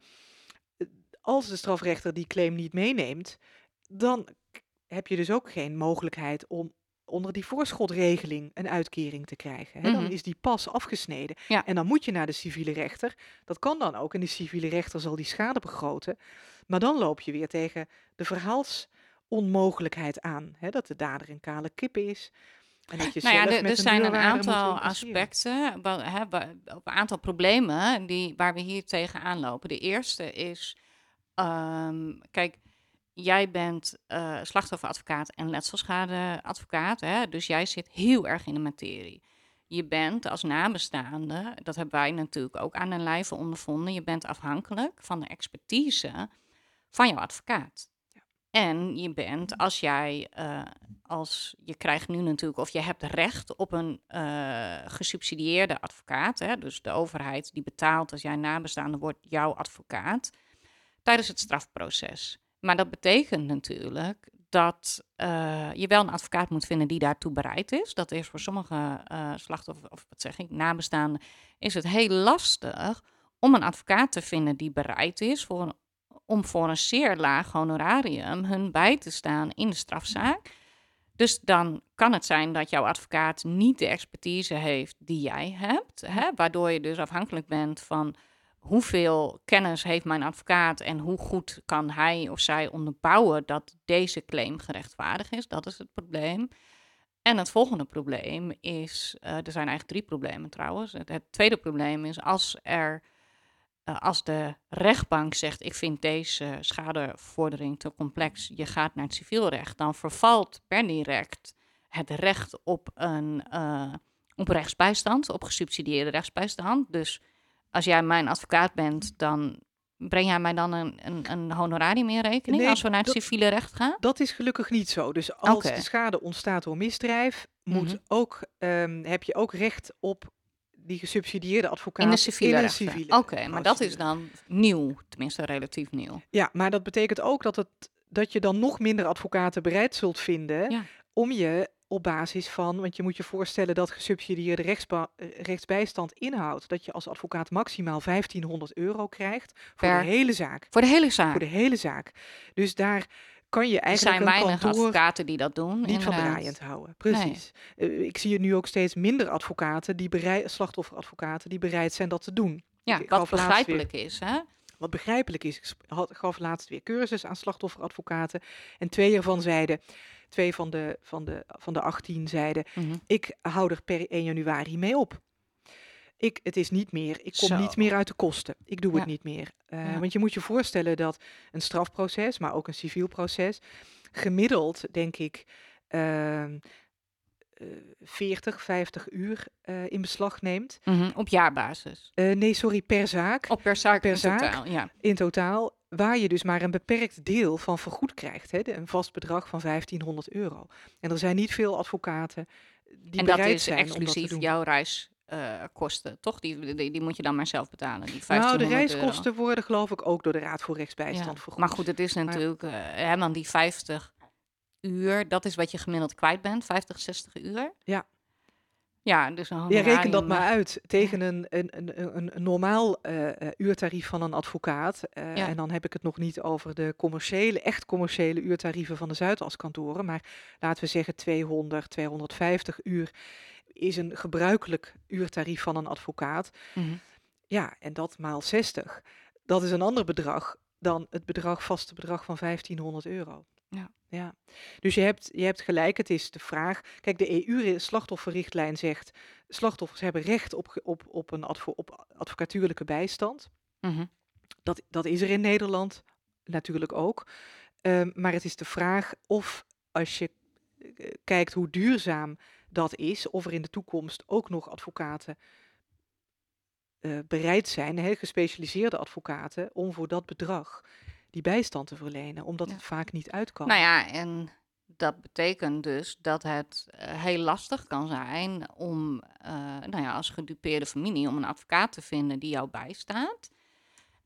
eh, Als de strafrechter die claim niet meeneemt, dan heb je dus ook geen mogelijkheid om onder die voorschotregeling een uitkering te krijgen. Hè? Dan Mhm. is die pas afgesneden. Ja. En dan moet je naar de civiele rechter. Dat kan dan ook. En de civiele rechter zal die schade begroten. Maar dan loop je weer tegen de verhaalsonmogelijkheid aan. Hè? Dat de dader een kale kip is. En dat je Nou ja, er- er zijn een aantal aspecten, hè, een aantal problemen die, waar we hier tegenaan lopen. De eerste is, ehm, kijk, jij bent eh, slachtofferadvocaat en letselschadeadvocaat, hè, dus jij zit heel erg in de materie. Je bent als nabestaande, dat hebben wij natuurlijk ook aan den lijve ondervonden, je bent afhankelijk van de expertise van jouw advocaat. En je bent, als jij, eh, als je krijgt nu natuurlijk, of je hebt recht op een eh, gesubsidieerde advocaat, hè, dus de overheid die betaalt als jij nabestaande wordt, jouw advocaat, tijdens het strafproces. Maar dat betekent natuurlijk dat eh, je wel een advocaat moet vinden die daartoe bereid is. Dat is voor sommige eh slachtoffers, of wat zeg ik, nabestaanden, is het heel lastig om een advocaat te vinden die bereid is voor om voor een zeer laag honorarium hun bij te staan in de strafzaak. Dus dan kan het zijn dat jouw advocaat niet de expertise heeft die jij hebt, hè, waardoor je dus afhankelijk bent van hoeveel kennis heeft mijn advocaat en hoe goed kan hij of zij onderbouwen dat deze claim gerechtvaardigd is. Dat is het probleem. En het volgende probleem is, eh, er zijn eigenlijk drie problemen trouwens. Het, tweede probleem is als er eh, als de rechtbank zegt: Ik vind deze schadevordering te complex, je gaat naar het civielrecht, dan vervalt per direct het recht op, een, eh, op rechtsbijstand, op gesubsidieerde rechtsbijstand. Dus als jij mijn advocaat bent, dan breng jij mij dan een, een, een honorarium in rekening Nee, als we naar het dat- civiele recht gaan? Dat is gelukkig niet zo. Dus als de schade ontstaat door misdrijf, moet Mhm. ook, ehm, heb je ook recht op die gesubsidieerde advocaat In de civiele in civiele Oké, maar dat is dan nieuw, tenminste relatief nieuw. Ja, maar dat betekent ook dat, het, dat je dan nog minder advocaten bereid zult vinden Ja. om je op basis van, want je moet je voorstellen dat gesubsidieerde rechtsba- eh, rechtsbijstand inhoudt dat je als advocaat maximaal 1500 euro krijgt voor Per- de hele zaak. Voor de hele zaak. Voor de hele zaak. Dus daar kan je er eigenlijk zijn een weinig kantoor advocaten die dat doen. niet van draaiend houden. Precies. Eh, ik zie er nu ook steeds minder advocaten, die bereid, slachtofferadvocaten, die bereid zijn dat te doen. Ja, Ik wat begrijpelijk is, hè? Wat begrijpelijk is, ik gaf laatst weer cursus aan slachtofferadvocaten. En twee ervan zeiden, twee van de, van de, van de 18 zeiden, Mhm. ik hou er per 1 januari mee op. Ik, het is niet meer, ik kom Zo. niet meer uit de kosten. Ik doe Ja. het niet meer. Eh, Ja. Want je moet je voorstellen dat een strafproces, maar ook een civiel proces, gemiddeld, denk ik, ehm, eh, 40, 50 uur eh, in beslag neemt. Mhm, Op jaarbasis. Eh, nee, sorry, per zaak Op per zaak Per in zaak? totaal, ja. in totaal, waar je dus maar een beperkt deel van vergoed krijgt. Hè? Een vast bedrag van 1500 euro. En er zijn niet veel advocaten die en dat bereid is zijn om dat te exclusief doen. jouw reiskosten, toch? Die, die, die moet je dan maar zelf betalen, die nou, 1500 de euro. reiskosten worden geloof ik ook door de Raad voor Rechtsbijstand Ja. vergoed. Maar goed, het is natuurlijk, eh hè, want die 50 uur, dat is wat je gemiddeld kwijt bent, 50, 60 uur. Ja. Ja, dus een Ja, reken dat maar eh, uit tegen een, een, een, een, normaal eh, eh, uurtarief van een advocaat. Ja. En dan heb ik het nog niet over de commerciële, echt commerciële uurtarieven van de Zuidaskantoren. Maar laten we zeggen 200, 250 uur is een gebruikelijk uurtarief van een advocaat. mhm. Ja, en dat maal 60. Dat is een ander bedrag dan het bedrag, vaste bedrag van 1500 euro. Ja. ja. Dus je hebt, je hebt gelijk, het is de vraag. Kijk, de EU-slachtofferrichtlijn zegt: slachtoffers hebben recht op, op, op een advo, op advocatuurlijke bijstand. Mhm. Dat, dat is er in Nederland natuurlijk ook. Ehm, maar het is de vraag of als je eh, kijkt hoe duurzaam dat is, of er in de toekomst ook nog advocaten eh, bereid zijn, hè, gespecialiseerde advocaten, om voor dat bedrag die bijstand te verlenen, omdat Ja. het vaak niet uitkomt. Nou ja, en dat betekent dus dat het eh, heel lastig kan zijn om, eh, nou ja, als gedupeerde familie, om een advocaat te vinden die jou bijstaat.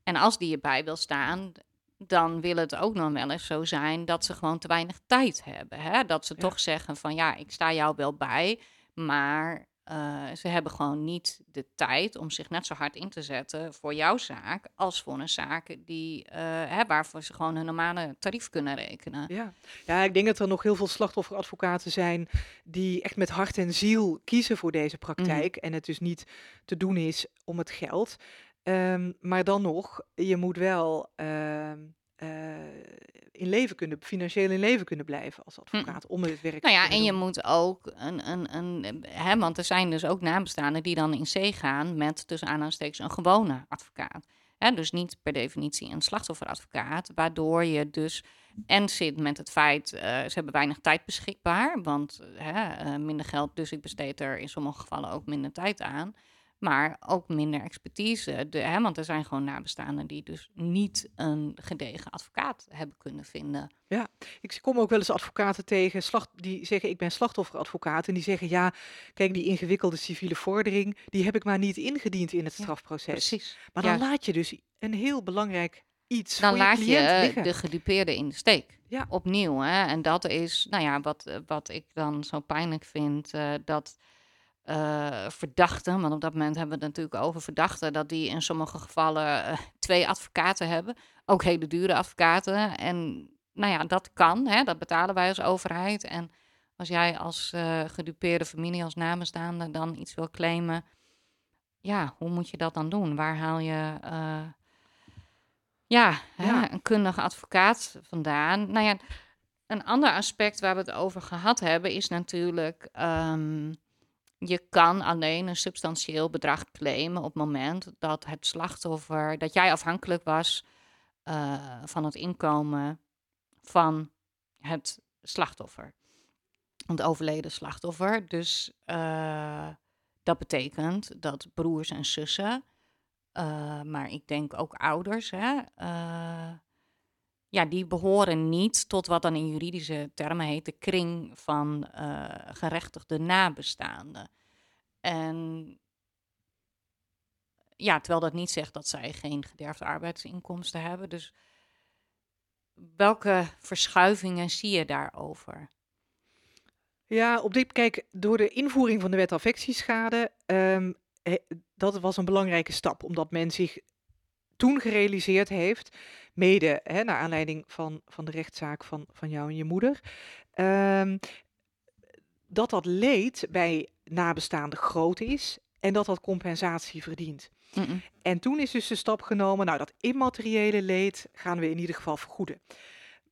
En als die je bij wil staan, dan wil het ook nog wel eens zo zijn dat ze gewoon te weinig tijd hebben. Hè? Dat ze Ja. toch zeggen van ja, ik sta jou wel bij, maar eh, ze hebben gewoon niet de tijd om zich net zo hard in te zetten voor jouw zaak als voor een zaak die, uh, hè, waarvoor ze gewoon een normale tarief kunnen rekenen. Ja. ja, ik denk dat er nog heel veel slachtofferadvocaten zijn die echt met hart en ziel kiezen voor deze praktijk en het dus niet te doen is om het geld. Um, maar dan nog, je moet wel uh, in leven kunnen, financieel in leven kunnen blijven als hm. advocaat om het werk nou ja, en je moet ook een, een, een hè, want er zijn dus ook nabestaanden die dan in zee gaan met tussen aanhalingstekens een gewone advocaat. Hè, dus niet per definitie een slachtofferadvocaat, waardoor je dus en zit met het feit, uh, ze hebben weinig tijd beschikbaar, want uh, minder geld, dus ik besteed er in sommige gevallen ook minder tijd aan maar ook minder expertise. De, hè, want er zijn gewoon nabestaanden die dus niet een gedegen advocaat hebben kunnen vinden. Ja, ik kom ook wel eens advocaten tegen slacht, die zeggen ik ben slachtofferadvocaat en die zeggen ja, kijk die ingewikkelde civiele vordering, die heb ik maar niet ingediend in het strafproces. precies. Maar dan laat je dus een heel belangrijk iets dan je laat je liggen. de gedupeerde in de steek. Ja. Opnieuw, hè? En dat is, nou ja, wat, wat ik dan zo pijnlijk vind, uh, dat uh, verdachten, want op dat moment hebben we het natuurlijk over verdachten, dat die in sommige gevallen uh, twee advocaten hebben, ook hele dure advocaten. En nou ja, dat kan, hè, dat betalen wij als overheid. En als jij als uh, gedupeerde familie, als namenstaande, dan iets wil claimen, ja, hoe moet je dat dan doen? Waar haal je ja, ja. Een kundige advocaat vandaan? Nou ja, een ander aspect waar we het over gehad hebben is natuurlijk. Um, je kan alleen een substantieel bedrag claimen op het moment dat het slachtoffer, dat jij afhankelijk was uh, van het inkomen van het slachtoffer. Het overleden slachtoffer. Dus uh, dat betekent dat broers en zussen, uh, maar ik denk ook ouders, hè, ja, die behoren niet tot wat dan in juridische termen heet de kring van uh, gerechtigde nabestaanden. En ja, terwijl dat niet zegt dat zij geen gederfde arbeidsinkomsten hebben. Dus welke verschuivingen zie je daarover? Ja, op dit kijk, door de invoering van de wet affectieschade, um, dat was een belangrijke stap, omdat men zich toen gerealiseerd heeft, mede hè, naar aanleiding van, van de rechtszaak van, van jou en je moeder, um, dat dat leed bij nabestaanden groot is en dat dat compensatie verdient. Mm -mm. En toen is dus de stap genomen, nou dat immateriële leed gaan we in ieder geval vergoeden.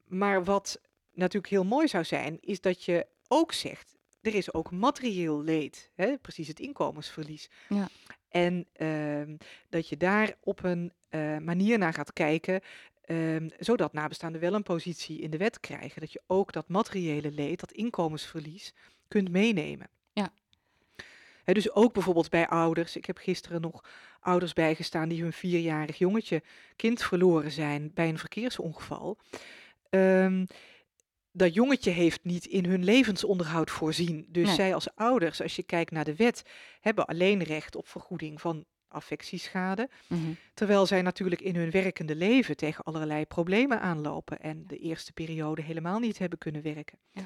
Maar wat natuurlijk heel mooi zou zijn, is dat je ook zegt, er is ook materieel leed, hè? precies het inkomensverlies. Ja. En uh, dat je daar op een uh, manier naar gaat kijken, uh, zodat nabestaanden wel een positie in de wet krijgen. Dat je ook dat materiële leed, dat inkomensverlies, kunt meenemen. Ja. He, dus ook bijvoorbeeld bij ouders. Ik heb gisteren nog ouders bijgestaan die hun vierjarig jongetje, kind verloren zijn bij een verkeersongeval. Um, dat jongetje heeft niet in hun levensonderhoud voorzien. Dus Nee. zij als ouders, als je kijkt naar de wet, hebben alleen recht op vergoeding van affectieschade. Mhm. Terwijl zij natuurlijk in hun werkende leven tegen allerlei problemen aanlopen en de eerste periode helemaal niet hebben kunnen werken. Ja.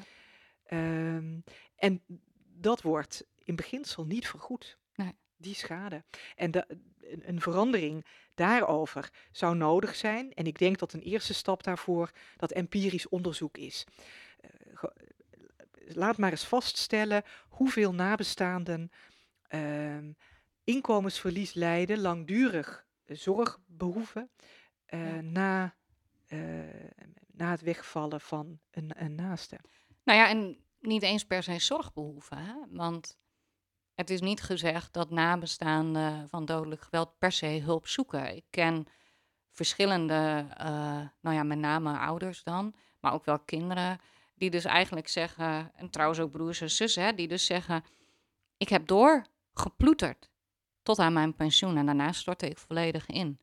Ehm, en dat wordt in beginsel niet vergoed, Nee. die schade. En da- een, een verandering daarover zou nodig zijn. En ik denk dat een eerste stap daarvoor dat empirisch onderzoek is. Eh, laat maar eens vaststellen hoeveel nabestaanden ehm, inkomensverlies lijden, langdurig zorg behoeven eh, Ja. na, eh, na het wegvallen van een, een naaste. Nou ja, en niet eens per se zorgbehoeven. Hè? Want het is niet gezegd dat nabestaanden van dodelijk geweld per se hulp zoeken. Ik ken verschillende, eh, nou ja, met name ouders dan, maar ook wel kinderen, die dus eigenlijk zeggen, en trouwens ook broers en zussen, hè, die dus zeggen: Ik heb doorgeploeterd tot aan mijn pensioen en daarna stortte ik volledig in.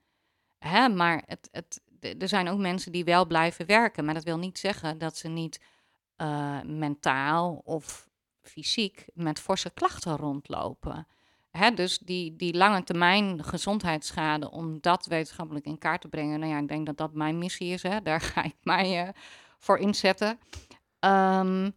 Hè, maar het, het, er zijn ook mensen die wel blijven werken, maar dat wil niet zeggen dat ze niet eh, mentaal of fysiek met forse klachten rondlopen. Hè, dus die, die lange termijn gezondheidsschade, om dat wetenschappelijk in kaart te brengen, nou ja, ik denk dat dat mijn missie is. Hè, daar ga ik mij eh, voor inzetten. Ehm,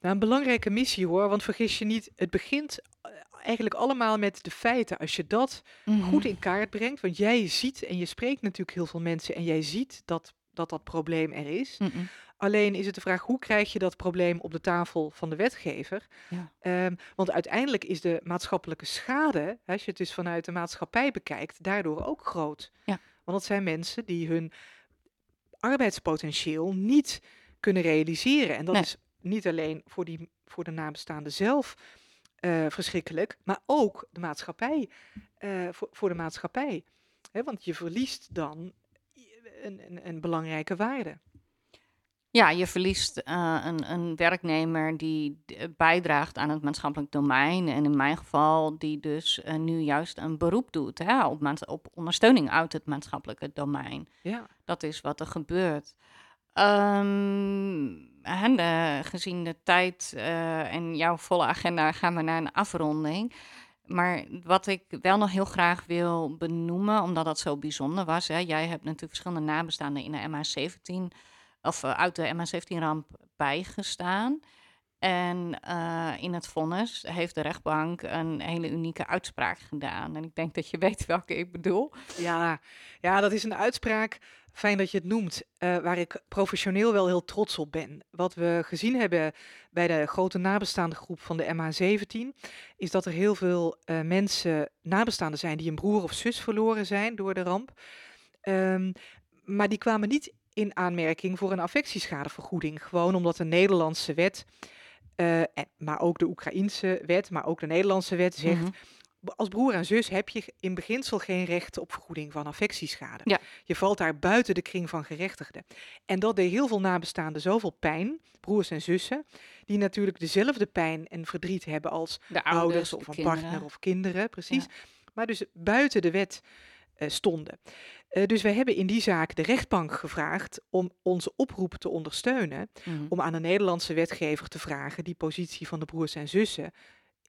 Nou, een belangrijke missie hoor, want vergis je niet, het begint, eh, eigenlijk allemaal met de feiten. Als je dat Mhm. goed in kaart brengt, want jij ziet en je spreekt natuurlijk heel veel mensen en jij ziet dat dat, dat probleem er is. Mhm. Alleen is het de vraag, hoe krijg je dat probleem op de tafel van de wetgever? Ja. Ehm, want uiteindelijk is de maatschappelijke schade, als je het dus vanuit de maatschappij bekijkt, daardoor ook groot. Ja. Want dat zijn mensen die hun arbeidspotentieel niet kunnen realiseren. En dat Nee. is niet alleen voor, die, voor de nabestaanden zelf eh, verschrikkelijk, maar ook de maatschappij, eh, voor, voor de maatschappij. Hè, want je verliest dan een, een, een belangrijke waarde. Ja, je verliest eh, een, een werknemer die bijdraagt aan het maatschappelijk domein. En in mijn geval die dus nu juist een beroep doet hè, op, op ondersteuning uit het maatschappelijke domein. Ja. Dat is wat er gebeurt. Ehm, eh, gezien de tijd eh, en jouw volle agenda gaan we naar een afronding. Maar wat ik wel nog heel graag wil benoemen, omdat dat zo bijzonder was. Hè, jij hebt natuurlijk verschillende nabestaanden in de MH17 of eh, uit de MH17-ramp bijgestaan. En in het vonnis heeft de rechtbank een hele unieke uitspraak gedaan. En ik denk dat je weet welke ik bedoel. Ja, ja, dat is een uitspraak. Fijn dat je het noemt, eh, waar ik professioneel wel heel trots op ben. Wat we gezien hebben bij de grote nabestaande groep van de MH17, is dat er heel veel eh, mensen, nabestaanden zijn, die een broer of zus verloren zijn door de ramp. Ehm, maar die kwamen niet in aanmerking voor een affectieschadevergoeding. Gewoon omdat de Nederlandse wet, eh, maar ook de Oekraïense wet, maar ook de Nederlandse wet zegt, Mhm. Als broer en zus heb je in beginsel geen recht op vergoeding van affectieschade. Ja. Je valt daar buiten de kring van gerechtigden. En dat deed heel veel nabestaanden zoveel pijn, broers en zussen, die natuurlijk dezelfde pijn en verdriet hebben als De ouders, ouders, of een partner of kinderen, precies. Maar dus buiten de wet eh, stonden. Eh, dus wij hebben in die zaak de rechtbank gevraagd om onze oproep te ondersteunen Mhm. om aan de Nederlandse wetgever te vragen die positie van de broers en zussen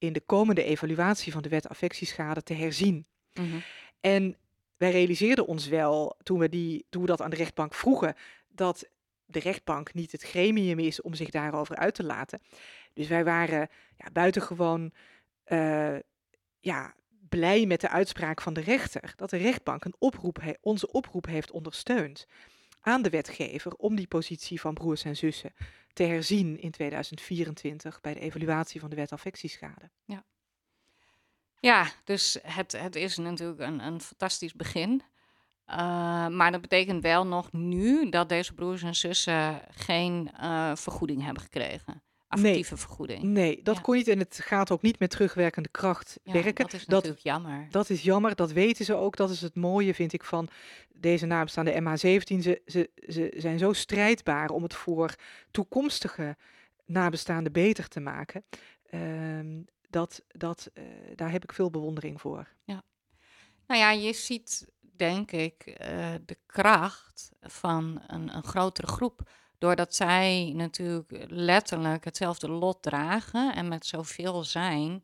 in de komende evaluatie van de wet affectieschade te herzien. Mhm. En wij realiseerden ons wel, toen we, die, toen we dat aan de rechtbank vroegen, dat de rechtbank niet het gremium is om zich daarover uit te laten. Dus wij waren ja, buitengewoon eh, ja, blij met de uitspraak van de rechter, dat de rechtbank een oproep onze oproep heeft ondersteund aan de wetgever om die positie van broers en zussen te herzien in 2024 bij de evaluatie van de wet affectieschade. Ja, dus het, het is natuurlijk een, een fantastisch begin. Uh, maar dat betekent wel nog nu dat deze broers en zussen geen uh, vergoeding hebben gekregen. Affectieve nee. vergoeding. Nee, dat ja. kon niet en het gaat ook niet met terugwerkende kracht ja, werken. Dat is natuurlijk jammer. Dat is jammer, dat weten ze ook. Dat is het mooie, vind ik, van deze nabestaande MH17. Ze, ze, ze zijn zo strijdbaar om het voor toekomstige nabestaanden beter te maken. Uh, dat, dat, uh, daar heb ik veel bewondering voor. Ja. Nou ja, je ziet denk ik uh, de kracht van een, een grotere groep. Doordat zij natuurlijk letterlijk hetzelfde lot dragen en met zoveel zijn,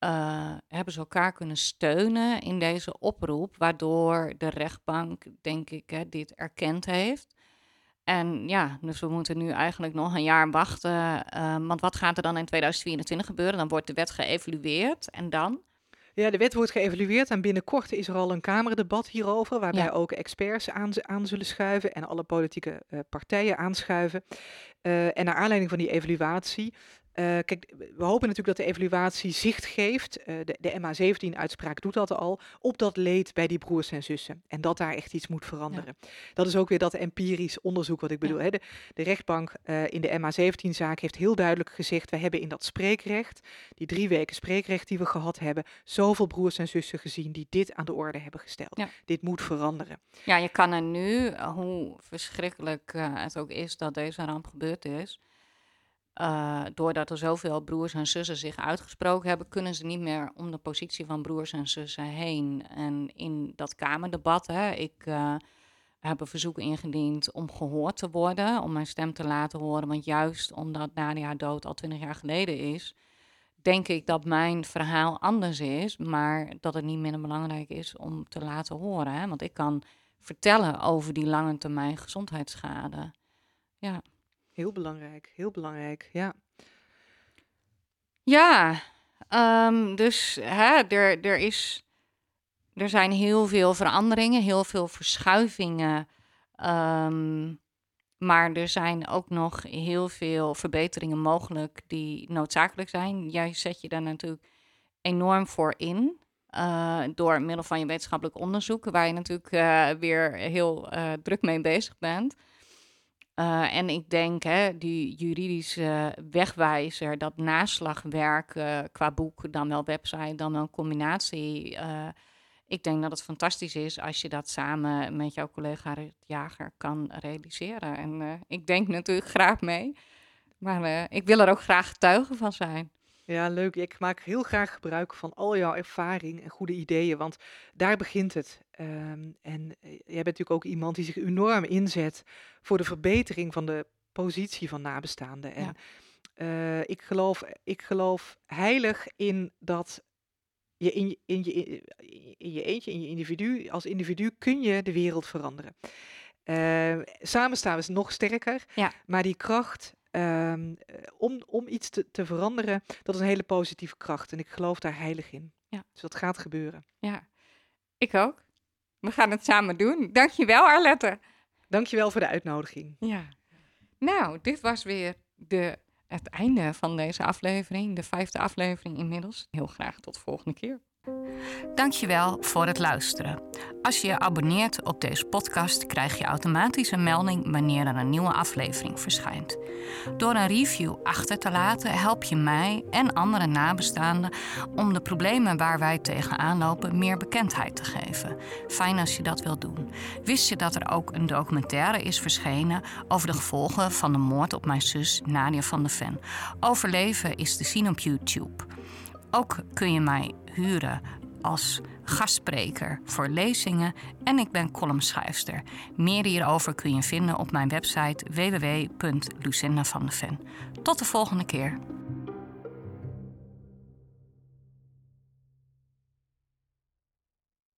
uh, hebben ze elkaar kunnen steunen in deze oproep, waardoor de rechtbank, denk ik, hè, dit erkend heeft. En ja, dus we moeten nu eigenlijk nog een jaar wachten. Uh, want wat gaat er dan in 2024 gebeuren? Dan wordt de wet geëvalueerd en dan? Ja, de wet wordt geëvalueerd en binnenkort is er al een Kamerdebat hierover, waarbij ja. ook experts aan, aan, zullen schuiven en alle politieke uh, partijen aanschuiven. Uh, en naar aanleiding van die evaluatie. Uh, kijk, we hopen natuurlijk dat de evaluatie zicht geeft. de, de MA17-uitspraak doet dat al. Op dat leed bij die broers en zussen. En dat daar echt iets moet veranderen. Ja. Dat is ook weer dat empirisch onderzoek wat ik bedoel. Ja. De, de, rechtbank in de MA17-zaak heeft heel duidelijk gezegd: we hebben in dat spreekrecht, die drie weken spreekrecht die we gehad hebben, zoveel broers en zussen gezien die dit aan de orde hebben gesteld. Ja. Dit moet veranderen. Ja, je kan er nu, hoe verschrikkelijk het ook is dat deze ramp gebeurd is. Uh, doordat er zoveel broers en zussen zich uitgesproken hebben, kunnen ze niet meer om de positie van broers en zussen heen. En in dat Kamerdebat, hè, ik uh, heb een verzoek ingediend om gehoord te worden, om mijn stem te laten horen. Want juist omdat Nadia dood al twintig jaar geleden is, denk ik dat mijn verhaal anders is, maar dat het niet minder belangrijk is om te laten horen. Hè? Want ik kan vertellen over die lange termijn gezondheidsschade. Ja. Heel belangrijk, heel belangrijk, ja. Ja, Ehm, dus hè, er, er, is, er zijn heel veel veranderingen, heel veel verschuivingen. Ehm, maar er zijn ook nog heel veel verbeteringen mogelijk die noodzakelijk zijn. Jij zet je daar natuurlijk enorm voor in. Uh, door middel van je wetenschappelijk onderzoek, waar je natuurlijk uh, weer heel uh, druk mee bezig bent. En ik denk, hè, die juridische wegwijzer, dat naslagwerk qua boek, dan wel website, dan wel combinatie. ik denk dat het fantastisch is als je dat samen met jouw collega Jager kan realiseren. En ik denk natuurlijk graag mee, maar ik wil er ook graag getuige van zijn. Ja, leuk. Ik maak heel graag gebruik van al jouw ervaring en goede ideeën, want daar begint het. Ehm, en eh, jij bent natuurlijk ook iemand die zich enorm inzet voor de verbetering van de positie van nabestaanden. En eh, ik, geloof, ik geloof heilig in dat je in je, in je, in je eentje, in je individu, als individu kun je de wereld veranderen. Uh, samen staan we nog sterker, Ja. maar die kracht Ehm, om, om iets te, te veranderen, dat is een hele positieve kracht. En ik geloof daar heilig in. Ja. Dus dat gaat gebeuren. Ja, ik ook. We gaan het samen doen. Dankjewel, Arlette. Dankjewel voor de uitnodiging. Ja. Nou, dit was weer de, het einde van deze aflevering. De vijfde aflevering inmiddels. Heel graag tot de volgende keer. Dankjewel voor het luisteren. Als je je abonneert op deze podcast, krijg je automatisch een melding wanneer er een nieuwe aflevering verschijnt. Door een review achter te laten help je mij en andere nabestaanden om de problemen waar wij tegenaan lopen meer bekendheid te geven. Fijn als je dat wilt doen. Wist je dat er ook een documentaire is verschenen over de gevolgen van de moord op mijn zus Nadia van der Ven? Overleven is te zien op YouTube. Ook kun je mij als gastspreker voor lezingen en ik ben columnschrijfster. Meer hierover kun je vinden op mijn website www.lucindavandeven. Tot de volgende keer.